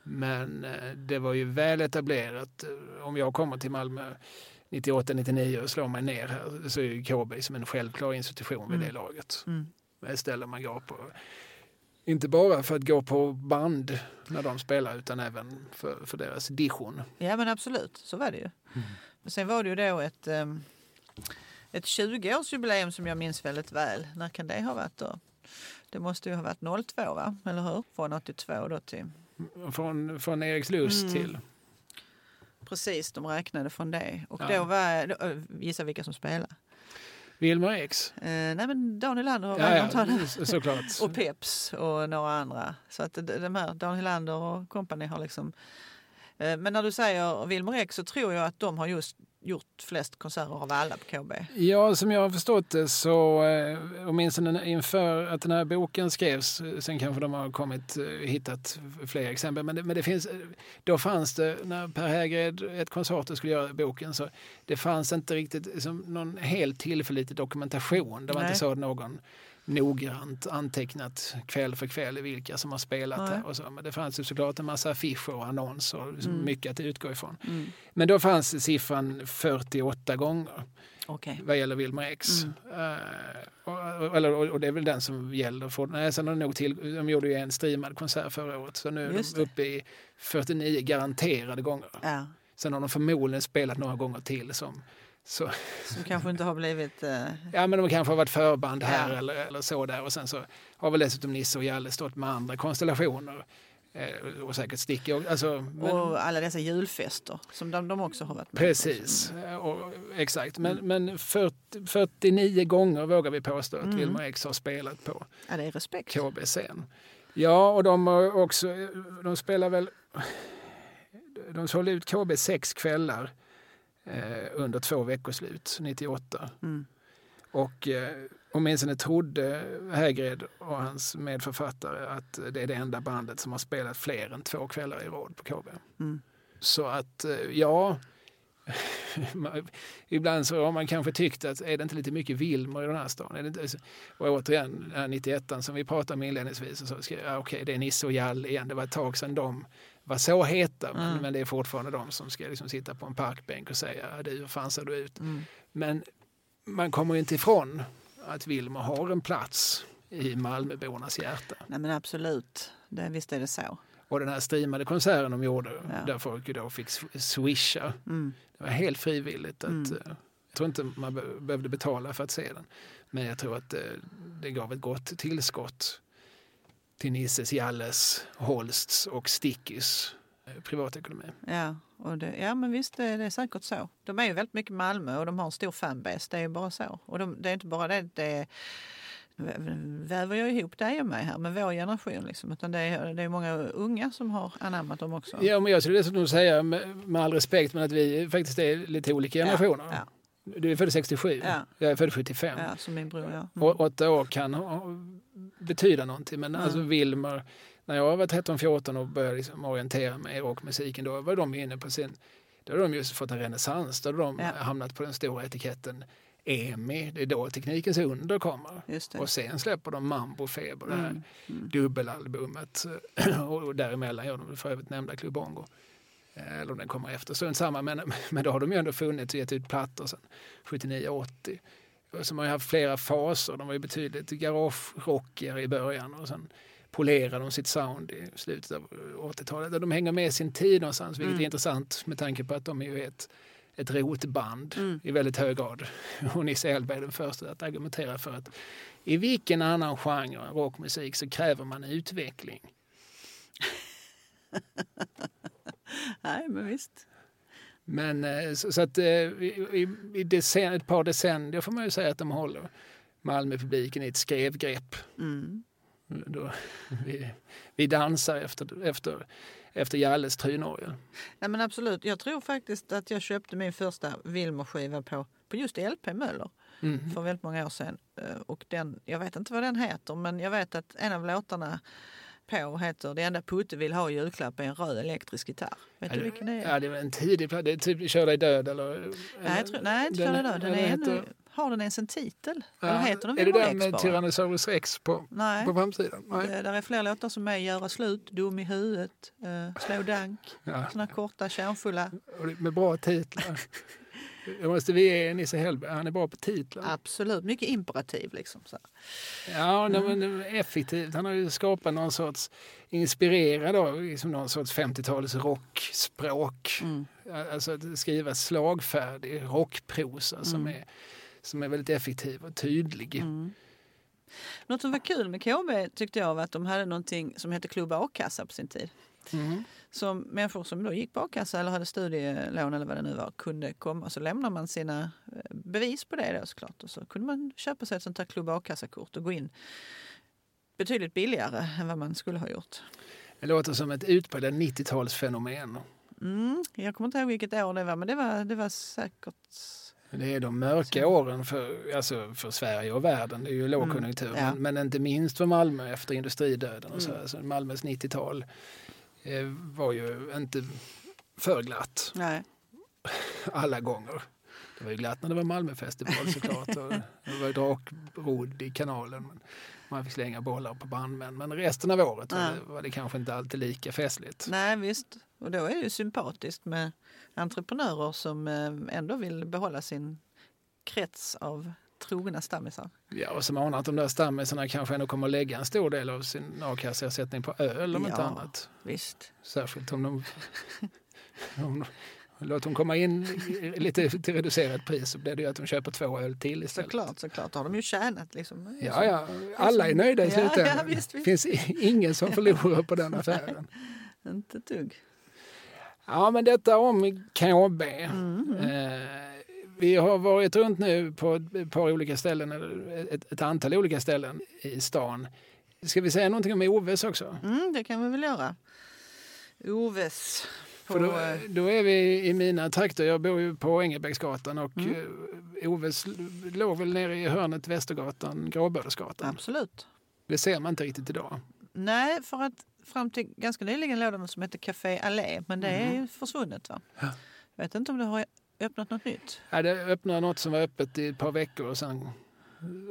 Men eh, det var ju väl etablerat. eh, Om jag kommer till Malmö 98-99 och slår mig ner här så är ju KB som en självklar institution vid Mm. det laget. Mm. Ett ställe man går på. Inte bara för att gå på band när de spelar utan även för, för deras dition. Ja men absolut, så var det ju. Men sen var det ju då ett, um, ett 20-årsjubileum som jag minns väldigt väl. När kan det ha varit då? Det måste ju ha varit 02 va? Eller hur? Från 82 då till... Från, från Erikslust Mm. till... Precis, de räknade från det. Och Ja. då var... Då, äh, gissa vilka som spelade. Wilmer X. Eh, nej men Daniel Lander och Ja, såklart. Och Peps och några andra. Så att de- de här, Dan Hylander och kompani har liksom... Eh, Men när du säger Wilmer X så tror jag att de har just gjort flest konserter av alla på KB. Ja, som jag har förstått det så, eh, åtminstone inför att den här boken skrevs, eh, sen kanske de har kommit, eh, hittat fler exempel, men det, men det finns, då fanns det, när Per Hägred, ett konsortium skulle göra boken, så det fanns inte riktigt liksom, någon helt tillförlitlig dokumentation. Det var Nej. inte så någon noggrant antecknat kväll för kväll vilka som har spelat Nej. där och så. Men det fanns ju såklart en massa affischer och annonser liksom Mm. mycket att utgå ifrån. Mm. Men då fanns siffran 48 gånger Okej. vad gäller Wilmer X. Mm. Eh, och, och, och det är väl den som gäller. För, nej, sen har de, nog till, de gjorde ju en streamad konsert förra året så nu är Just de det. uppe i 49 garanterade gånger. Ja. Sen har de förmodligen spelat några gånger till. Som, så, Som kanske inte har blivit... eh, ja, men de kanske har varit förband här Ja. eller, eller så där och sen så har väl dessutom Nisse och Jalle stått med andra konstellationer. Eh, och säkert Sticky. och- Alltså, men, Och alla dessa julfester som de, de också har varit med på. Precis, och, exakt. Men, men 40, 49 gånger vågar vi påstå att Mm. Wilmer X har spelat på Ja, det är respekt. KB-scen. Ja, och de har också, de spelar väl, de sålde ut KB sex kvällar eh, under två veckoslut, 98. Mm. Och eh, åtminstone trodde Hägred och hans medförfattare att det är det enda bandet som har spelat fler än två kvällar i rad på KB. Mm. Så att, eh, ja. Ibland så har man kanske tyckt att är det inte lite mycket Wilmer i den här stan? Är det inte, och återigen, den här 91 som vi pratade om inledningsvis, och så okej, det är Nisse och Jalle igen. Det var ett tag sedan de var så heta, men, Mm. men det är fortfarande de som ska liksom sitta på en parkbänk och säga, du, hur fan ser du ut? Mm. Men man kommer ju inte ifrån att Wilmer har en plats i Malmöbornas hjärta. Nej men absolut, det, visst är det så. Och den här streamade konserten de gjorde, Ja. där folk ju då fick sw- swisha, Mm. det var helt frivilligt. Att, Mm. eh, Jag tror inte man be behövde betala för att se den. Men jag tror att eh, det gav ett gott tillskott till Nisses, Jalles, Holsts och Stickys eh, privatekonomi. Ja, och det, ja men visst det, det är säkert så. De är ju väldigt mycket Malmö och de har en stor fanbase, det är ju bara så. Och de, det är inte bara det, det väver jag ihop dig och mig här med vår generation. Liksom. Utan det är, det är många unga som har anammat dem också. Ja, men jag skulle dessutom säga, med, med all respekt, men att vi faktiskt är lite olika generationer. Ja, Du är född 67, Ja. jag är född 75. ja, som min bror ja. Mm. Och åtta år kan betyda någonting. Men alltså Mm. Wilmer, när jag var 13-14 och började liksom orientera mig i rockmusiken, då var de inne på sin... Då hade de just fått en renässans. Då hade de Ja. hamnat på den stora etiketten EMI. Det är då teknikens under kommer. Och sen släpper de Mambo Feber, det här Mm. Mm. dubbelalbumet. och däremellan gör de för övrigt nämnda Club Bongo. Eh, Eller om den kommer efter, strunt samma. Men, men då har de ju ändå funnits och gett ut plattor sedan 79-80. Som har haft flera faser. De var ju betydligt garagerockigare i början och sen polerade de sitt sound i slutet av 80-talet. De hänger med sin tid någonstans, vilket Mm. är intressant med tanke på att de är ju ett, ett rotband Mm. i väldigt hög grad. Och Nisse Hellberg är den första att argumentera för att i vilken annan genre än rockmusik så kräver man utveckling. Nej men visst. Men eh, så, så att eh, i, i, decen, ett par decennier får man ju säga att de håller Malmöpubliken i ett skrevgrepp. Mm. Då, vi, vi dansar efter, efter, efter Jalles trynorgel. Nej men absolut. Jag tror faktiskt att jag köpte min första Wilmer-skiva på, på just LP Möller Mm. för väldigt många år sedan. Eh, Och den, jag vet inte vad den heter men jag vet att en av låtarna på heter Det enda Putte vill ha i julklapp är en röd elektrisk gitarr. Vet du vilken det är? Ja, det var en tidig platta. Det är typ Kör dig död eller? nej, jag tror, nej, inte Kör dig död. Den är heter, ännu, har den ens en titel? Ja, eller heter den Är det den med? Tyrannosaurus rex på, Nej. på framsidan? Nej. Det, där är fler låtar som är Göra slut, Dum i huvudet, uh, Slå dank. Ja. Såna korta, kärnfulla. Med bra titlar. Jag måste vi ge Nisse Hellberg, han är bra på titlar. Absolut, mycket imperativ liksom. Så. Ja, Mm. men är effektivt. Han har ju skapat någon sorts, inspirerad av liksom någon sorts 50-talets rockspråk. Mm. Alltså att skriva slagfärdig rockprosa som, Mm. är, som är väldigt effektiv och tydlig. Mm. Något som var kul med KB tyckte jag var att de hade någonting som hette Klubb A-kassa på sin tid. Mm. Som människor som då gick på a-kassa eller hade studielån eller vad det nu var kunde komma. Så lämnar man sina eh, bevis på det då såklart. Och så kunde man köpa sig ett sånt här Klubb A-kassakort och gå in betydligt billigare än vad man skulle ha gjort. Det låter som ett utpräglat 90-talsfenomen. Mm, jag kommer inte ihåg vilket år det var men det var, det var säkert... Det är de mörka åren för, alltså för Sverige och världen. Det är ju lågkonjunktur. Mm, ja. men, men inte minst för Malmö efter industridöden. Och så. Mm. Alltså Malmös 90-tal eh, var ju inte för glatt Nej. alla gånger. Det var ju glatt när det var Malmöfestival såklart. och det var drakrodd i kanalen. Men man fick slänga bollar på brandmän. Men resten av året var, Ja. det, var det kanske inte alltid lika festligt. Nej visst. Och då är det ju sympatiskt med entreprenörer som eh, ändå vill behålla sin krets av trogna stammisar. Ja, och som anar att de där stammisarna kanske ändå kommer att lägga en stor del av sin a-kasseersättning på öl om inte Ja. annat. Visst. Särskilt om de, om de låter dem komma in lite till reducerat pris så blir det ju att de köper två öl till istället. Såklart, såklart. Då har de ju tjänat liksom. Ja, ja, alla är nöjda i Ja, slutändan. ja, visst, visst. finns ingen som förlorar på den affären. Inte ett dugg. Ja, men detta om KB. Mm. Eh, vi har varit runt nu på ett par olika ställen, ett, ett antal olika ställen i stan. Ska vi säga någonting om Oves också? Mm, det kan vi väl göra. Oves. På, För då, då är vi i mina trakter. Jag bor ju på Ängelbäcksgatan och Mm. eh, Oves låg väl nere i hörnet Västergatan, Gråbödesgatan. absolut. Det ser man inte riktigt idag. Nej, för att fram till ganska nyligen låg det något som hette Café Allé, men det är ju försvunnet. Va? Ja. Jag vet inte om det har öppnat något nytt. Ja, det öppnade något som var öppet i ett par veckor och, sen,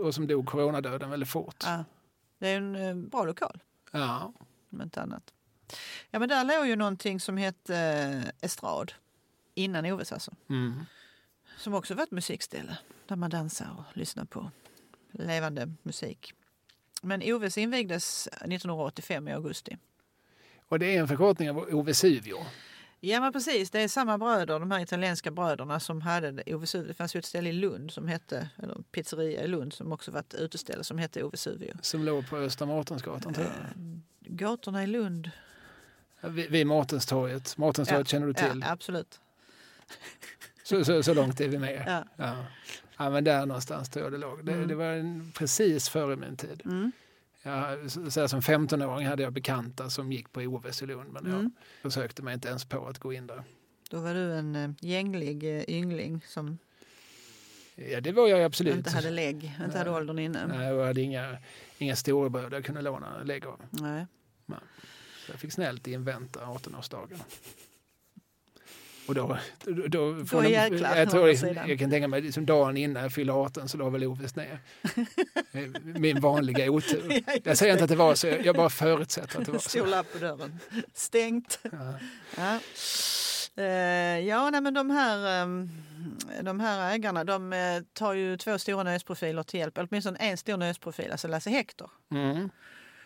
och som dog coronadöden väldigt fort. Ja, det är en eh, bra lokal, Ja. om inte annat. Ja, men där låg ju någonting som hette eh, Estrad, innan Oves alltså. Mm. Som också var ett musikställe där man dansar och lyssnar på levande musik. Men Oves invigdes 1985 i augusti. Och det är en förkortning av Ovesuvio. Ja men precis, det är samma bröder, de här italienska bröderna som hade Ove Suvio. Det fanns ju ett ställe i Lund som hette, eller pizzeria i Lund som också var ett uteställe som hette Ove Suvio. Som låg på Östra Mårtensgatan. tror jag. Gatorna i Lund. Vid, vid Mårtenstorget. Mårtenstorget känner du till. Ja, absolut. Så, så, så långt är vi med. Ja. Ja. Ja, men där någonstans tror jag det låg. Det, Mm. det var en, precis före min tid. Mm. Jag, så, som 15-åring hade jag bekanta som gick på Oves i Lund. Men Mm. jag försökte mig inte ens på att gå in där. Då var du en eh, gänglig eh, yngling som Ja, det var jag absolut. inte hade lägg, inte hade Nej. åldern inne. Nej, jag hade inga, inga storebröder jag kunde låna lägg av. Nej. Så jag fick snällt invänta 18-årsdagen. Och då, då, då, från- jäklar, jag, tror, andra jag, kan tänka mig liksom dagen innan jag fyllde 18 så la väl Oves ner. Min vanliga otur. Ja, Jag säger inte att det var så, jag bara förutsätter att det var Stor så. lapp på dörren. Stängt. Ja. Ja, eh, ja nej, men de här, ehm, de här ägarna de eh, tar ju två stora nöjesprofiler till hjälp. Eller åtminstone en stor nöjesprofil, alltså Lasse Hector. Mm.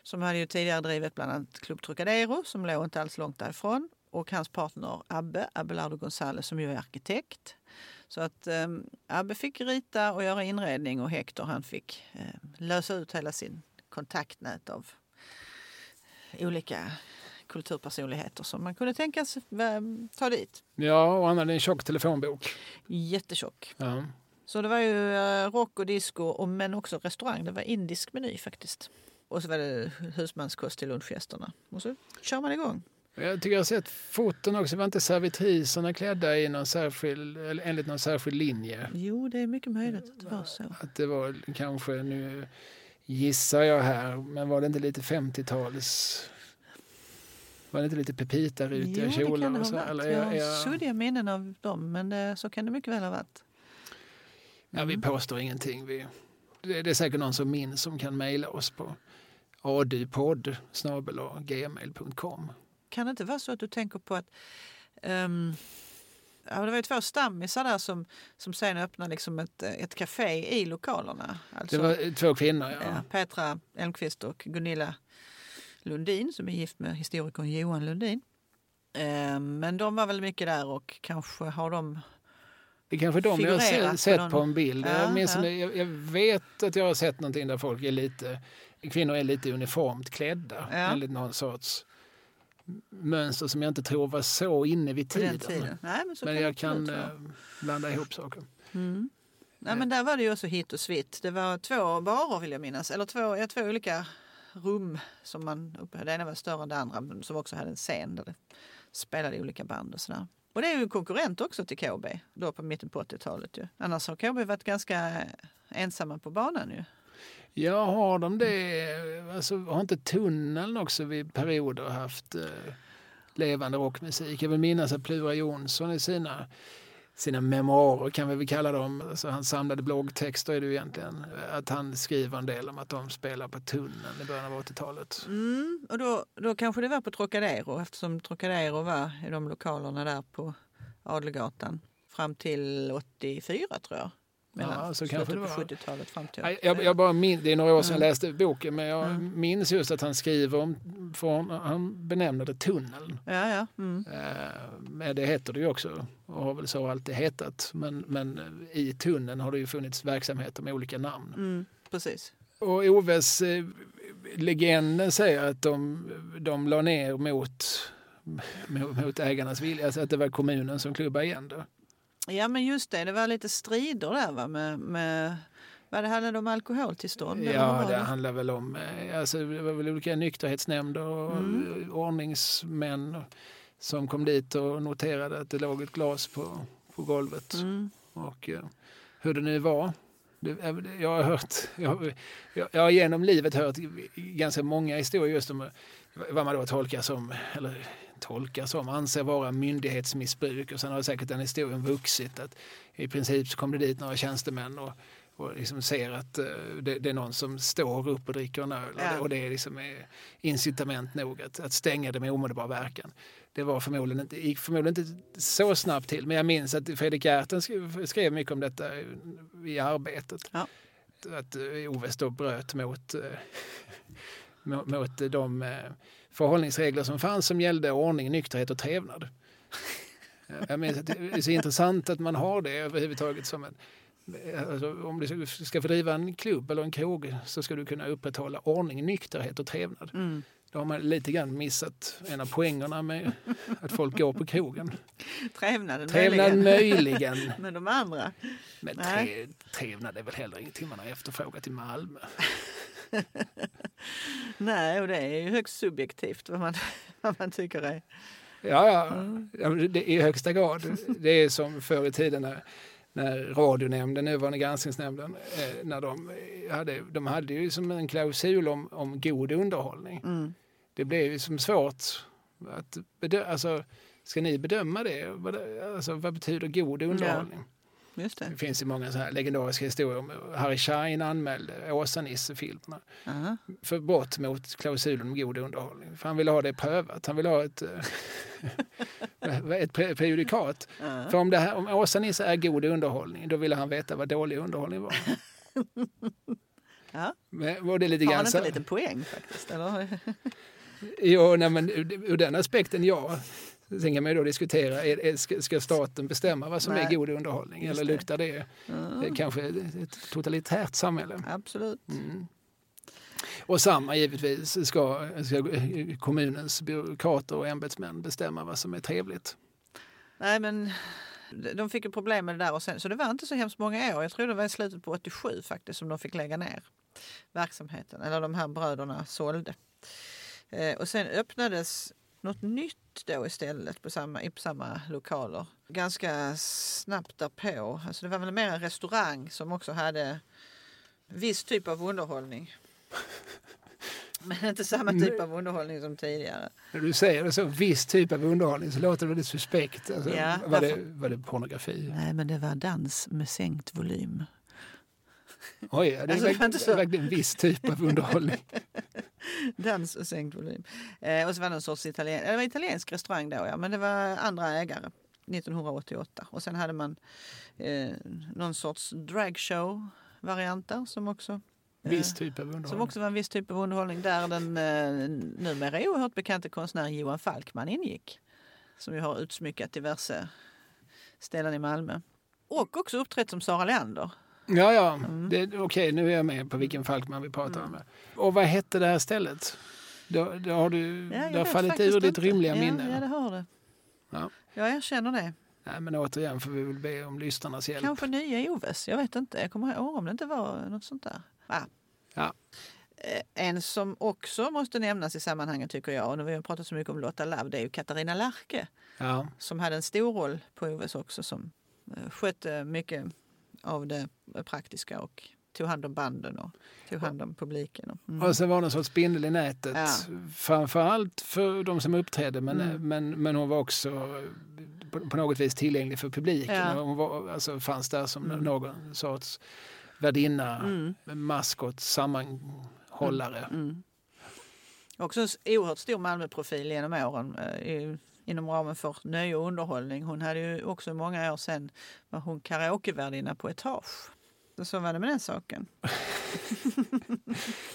Som hade ju tidigare drivit bland annat Club Trocadero som låg inte alls långt därifrån. Och hans partner Abbe, Abelardo González som ju är arkitekt. Så att eh, Abbe fick rita och göra inredning och Hector han fick eh, lösa ut hela sin kontaktnät av olika kulturpersonligheter som man kunde tänkas eh, ta dit. ja, och han hade en tjock telefonbok. Jättetjock. Ja. Så det var ju eh, rock och disco och, men också restaurang. Det var indisk meny faktiskt. Och så var det husmanskost till lunchgästerna. Och så kör man igång. Jag tycker jag har sett foton också. Var inte servitriserna klädda i någon särskild, eller enligt någon särskild linje? Jo, det är mycket möjligt att det var så. Att det var kanske, nu gissar jag här, men var det inte lite 50-tals Var det inte lite pepita-rutiga Jo, det kjolar? kan det ha varit. eller Jag har är- suddiga minnen av dem, men det, så kan det mycket väl ha varit. Ja, vi påstår ingenting. Vi, det, det är säkert någon som minns som kan mejla oss på adupodd gmail.com. Kan det inte vara så att du tänker på att ehm, ja, det var ju två stammisar där som, som sen öppnade liksom ett, ett café i lokalerna. Alltså, Det var två kvinnor, ja. Petra Elmqvist och Gunilla Lundin som är gift med historikern Johan Lundin. Ehm, men de var väl mycket där och kanske har de... Det kanske de jag har på sett någon- på en bild. Ja, jag, minns, ja. jag, jag vet att jag har sett någonting där folk är lite, kvinnor är lite uniformt klädda Ja. enligt någon sorts mönster som jag inte tror var så inne vid tiden. den tiden. Nej, men Men jag det kan vara. eh, blanda ihop saker. Mm. Nej, men där var det ju också hit och svitt. Det var två barer vill jag minnas. Eller två, ja, två olika rum som man uppe. Det ena var större än det andra men som också hade en scen där det spelade olika band och sådär. Och det är ju en konkurrent också till KB då på mitten på 80-talet ju. Annars har KB varit ganska ensamma på banan ju. Ja, har de det? Alltså, har inte Tunneln också vid perioder haft eh, levande rockmusik? Jag vill minnas att Plura Jonsson i sina, sina memoarer, kan vi väl kalla dem, alltså hans samlade bloggtexter är det ju egentligen, att han skriver en del om att de spelar på Tunneln i början av 80-talet. Mm, och då, då kanske det var på Trocadero eftersom Trocadero var i de lokalerna där på Adelgatan fram till 84 tror jag. Mellan Ja, så kanske det var. 70-talet fram till Jag, jag bara min, det är några år sedan jag Mm. läste boken, men jag Mm. minns just att han skriver om, han benämner det Tunneln. Ja, ja. Mm. Eh, det heter det ju också och har väl så alltid hetat. Men, men i tunneln har det ju funnits verksamheter med olika namn. Mm, precis. Och Oves eh, legenden säger att de, de la ner mot, mot, mot ägarnas vilja, alltså att det var kommunen som klubbade igen det. Ja, men just det. Det var lite strider där va? med, med vad det handlade om alkoholtillstånd. Ja, var det handlar väl om eh, alltså, det var väl olika nykterhetsnämnder och Mm. ordningsmän som kom dit och noterade att det låg ett glas på, på golvet. Mm. Och eh, hur det nu var. Det, eh, jag har hört, jag, jag, jag har genom livet hört ganska många historier just om vad man då tolkar som, eller tolkar som, anser vara myndighetsmissbruk. Och sen har säkert den historien vuxit. Att I princip så kom det dit några tjänstemän och, och liksom ser att eh, det, det är någon som står upp och dricker en öl. Och, Ja. det, och det är liksom eh, incitament nog att, att stänga det med omedelbar verkan. Det var förmodligen inte, gick förmodligen inte så snabbt till. Men jag minns att Fredrik Gerten skrev, skrev mycket om detta i arbetet. Ja. Att eh, Oves då bröt mot, mot, mot de förhållningsregler som fanns som gällde ordning, nykterhet och trevnad. Jag menar, det är så intressant att man har det överhuvudtaget som en Alltså, om du ska få driva en klubb eller en krog så ska du kunna upprätthålla ordning, nykterhet och trevnad. Mm. Då har man lite grann missat en av poängerna med att folk går på krogen. Trevnaden Trevnad möjligen. möjligen. Men de andra? Men tre, trevnad är väl heller ingenting man har efterfrågat i Malmö. Nej, och det är ju högst subjektivt vad man, vad man tycker är. Ja, ja. Mm. det, i högsta grad. Det är som förr i tiden när, när radionämnden, nuvarande granskningsnämnden, eh, när de hade, de hade ju som en klausul om, om god underhållning. Mm. Det blev ju som svårt att bedöma, alltså, ska ni bedöma det? Alltså, vad betyder god underhållning? Just det. Det finns ju många så här legendariska historier om Harry Schein anmälde Åsa-Nisse-filmerna Aha. för brott mot klausulen om god underhållning. För han ville ha det prövat. Han ville ha ett, eh, ett pre- prejudikat. Ja. För om, det här, om Åsa-Nisse är god underhållning, då ville han veta vad dålig underhållning var. Ja. Men, var det lite Har han inte en liten poäng faktiskt? Eller? Jo, nej, men ur, ur den aspekten, ja. Sen kan man ju då diskutera, är, är, ska, staten bestämma vad som Nej. är god underhållning? Just Eller det. luktar det eh, kanske ett totalitärt samhälle? Absolut. Mm. Och samma givetvis ska, ska kommunens byråkrater och ämbetsmän bestämma vad som är trevligt. Nej, men de fick ju problem med det där och sen, så det var inte så hemskt många år. Jag tror det var i slutet på 87 faktiskt som de fick lägga ner verksamheten. Eller de här bröderna sålde. Eh, och sen öppnades något nytt då istället på samma, i samma lokaler. Ganska snabbt därpå. Alltså det var väl mer en restaurang som också hade viss typ av underhållning. Men inte samma typ av underhållning som tidigare. När du säger det så, viss typ av underhållning, så låter det väldigt suspekt. Alltså, Ja, var, det, var det pornografi? Nej, men det var dans med sänkt volym. Oj, det är Alltså, verkligen, så. verkligen en viss typ av underhållning. Dans och sänkt volym. Eh, och så var det en sorts italien det var italiensk restaurang då, ja, men det var andra ägare. 1988. Och sen hade man eh, någon sorts dragshow-varianter som också eh, Viss typ av underhållning. Som också var en viss typ av underhållning där den eh, numera oerhört bekanta konstnären Johan Falkman ingick. Som ju har utsmyckat diverse ställen i Malmö. Och också uppträtt som Sara Leander. Ja, ja. Mm. Det- Okej, nu är jag med på vilken Falkman vi pratar om. Och vad hette det här stället? Då, då har du Ja, det har fallit ur ditt inte. rimliga ja, minne. Ja, det har det. Ja. Jag erkänner det. Nej, men återigen får vi väl be om lyssnarnas hjälp. Kanske nya Oves. Jag vet inte. Jag kommer ihåg om det inte var något sånt där. Ah. Ja. Eh, En som också måste nämnas i sammanhanget tycker jag, och vi har pratat så mycket om Lotta Love, det är ju Katarina Larke. Ja. som hade en stor roll på OS också som eh, skötte mycket av det praktiska och tog hand om banden och tog hand om publiken. Och, mm. Och sen var det en sorts spindel i nätet. Ja. Framförallt för de som uppträdde men, Mm. men, men hon var också på, på något vis tillgänglig för publiken. Ja. Hon var, alltså, fanns där som Mm. någon sorts värdinna, Mm. maskot, sammanhållare. Mm. Också en oerhört stor Malmöprofil genom åren eh, inom ramen för nöje och underhållning. Hon hade ju också många år sedan var hon karaokevärdinna på Etage. Så var det med den saken.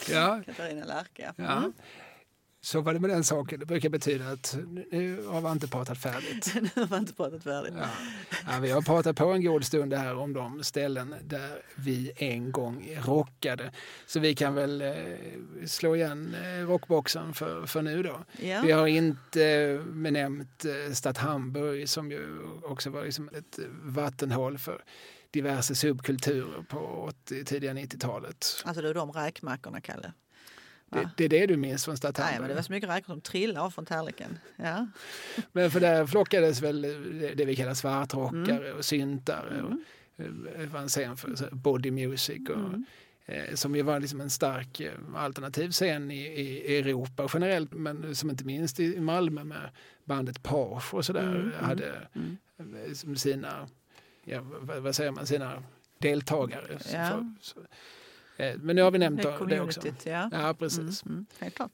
Ja, Katarina Lärka. ja. Mm. Så var det med den saken. Det brukar betyda att nu har vi inte pratat färdigt. Nu har man inte pratat färdigt. Ja. Ja, vi har pratat på en god stund här om de ställen där vi en gång rockade. Så vi kan väl eh, slå igen eh, rockboxen för, för nu då. Ja. Vi har inte benämnt eh, Stadt Hamburg som ju också var liksom ett vattenhål för diverse subkulturer på 80, tidiga 90-talet. Alltså är de räkmackorna, Kalle. Det, det är det du minns från Stadt Nej, men det var så mycket räkor som trillade av från tallriken. Ja. Men för där flockades väl det- det vi kallar svartrockare Mm. och syntare. Och, eh, det var en scen för så body music. Och, Mm. eh, som ju var liksom en stark eh, alternativ scen i, i Europa generellt men som inte minst i Malmö med bandet Page och sådär Mm, mm, hade mm. eh, sina, ja, vad, säger man, sina deltagare. Så Ja. så, eh, men nu har vi nämnt Det det, också. ja. Ja, precis. Mm, mm, helt klart.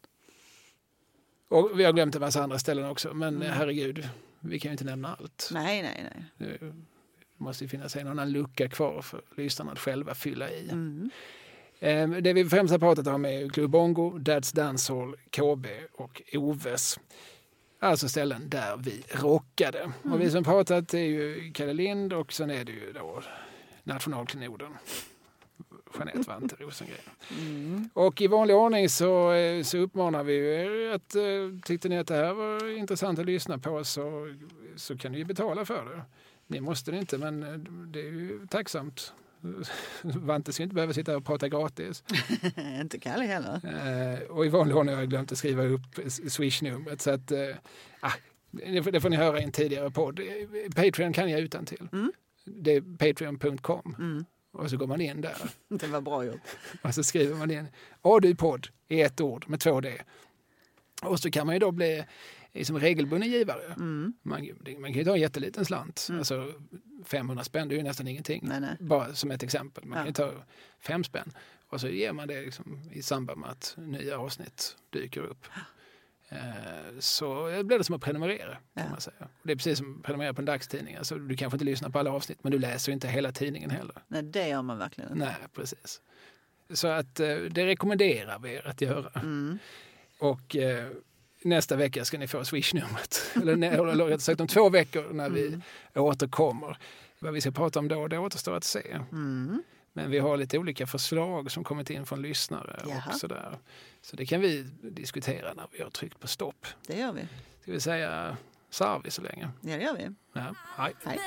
Och vi har glömt en massa andra ställen också men Mm. eh, herregud, vi kan ju inte nämna allt. Nej, nej, nej. Det måste ju finnas en annan lucka kvar för lyssnarna att själva fylla i. Mm. Eh, Det vi främst har pratat om är Club Bongo, Dads Dancehall, KB och Oves. Alltså ställen där vi rockade. Och vi som pratat är ju Kalle Lind och sen är det ju då nationalklenoden. Jeanette Vante Rosengren. Mm. Och i vanlig ordning så, eh, så uppmanar vi er att eh, tyckte ni att det här var intressant att lyssna på så, så kan ni ju betala för det. Ni måste det inte men eh, det är ju tacksamt. Vante ska inte behöva sitta och prata gratis. Inte Kalle heller. Eh, och i vanlig ordning har jag glömt att skriva upp Swish-numret så att eh, ah, det, får, det får ni höra i en tidigare podd. Patreon kan jag utan till. Mm. Det är patreon.com Mm. Och så går man in där. Det var bra gjort. Och så skriver man in A-du-podd i ett ord med två D. Och så kan man ju då bli liksom regelbunden givare. Mm. Man, man kan ju ta en jätteliten slant. Mm. Alltså 500 spänn, det är ju nästan ingenting. Nej, nej. Bara som ett exempel. Man Ja. kan ju ta fem spänn. Och så ger man det liksom i samband med att nya avsnitt dyker upp. Eh, Så blir det som att prenumerera. Kan Ja. man säga. Det är precis som att prenumerera på en dagstidning. Alltså, du kanske inte lyssnar på alla avsnitt men du läser inte hela tidningen heller. nej, det gör man verkligen inte. Nej, precis. Så att eh, det rekommenderar vi er att göra. Mm. Och eh, nästa vecka ska ni få swishnumret. eller rättare sagt om två veckor när vi Mm. återkommer. Vad vi ska prata om då, det återstår att se. Mm. Men vi har lite olika förslag som kommit in från lyssnare Jaha. och sådär. Så det kan vi diskutera när vi har tryckt på stopp. Det gör vi. Ska vi säga Sarvi så länge? Ja, det gör vi. Ja, hej. Hej.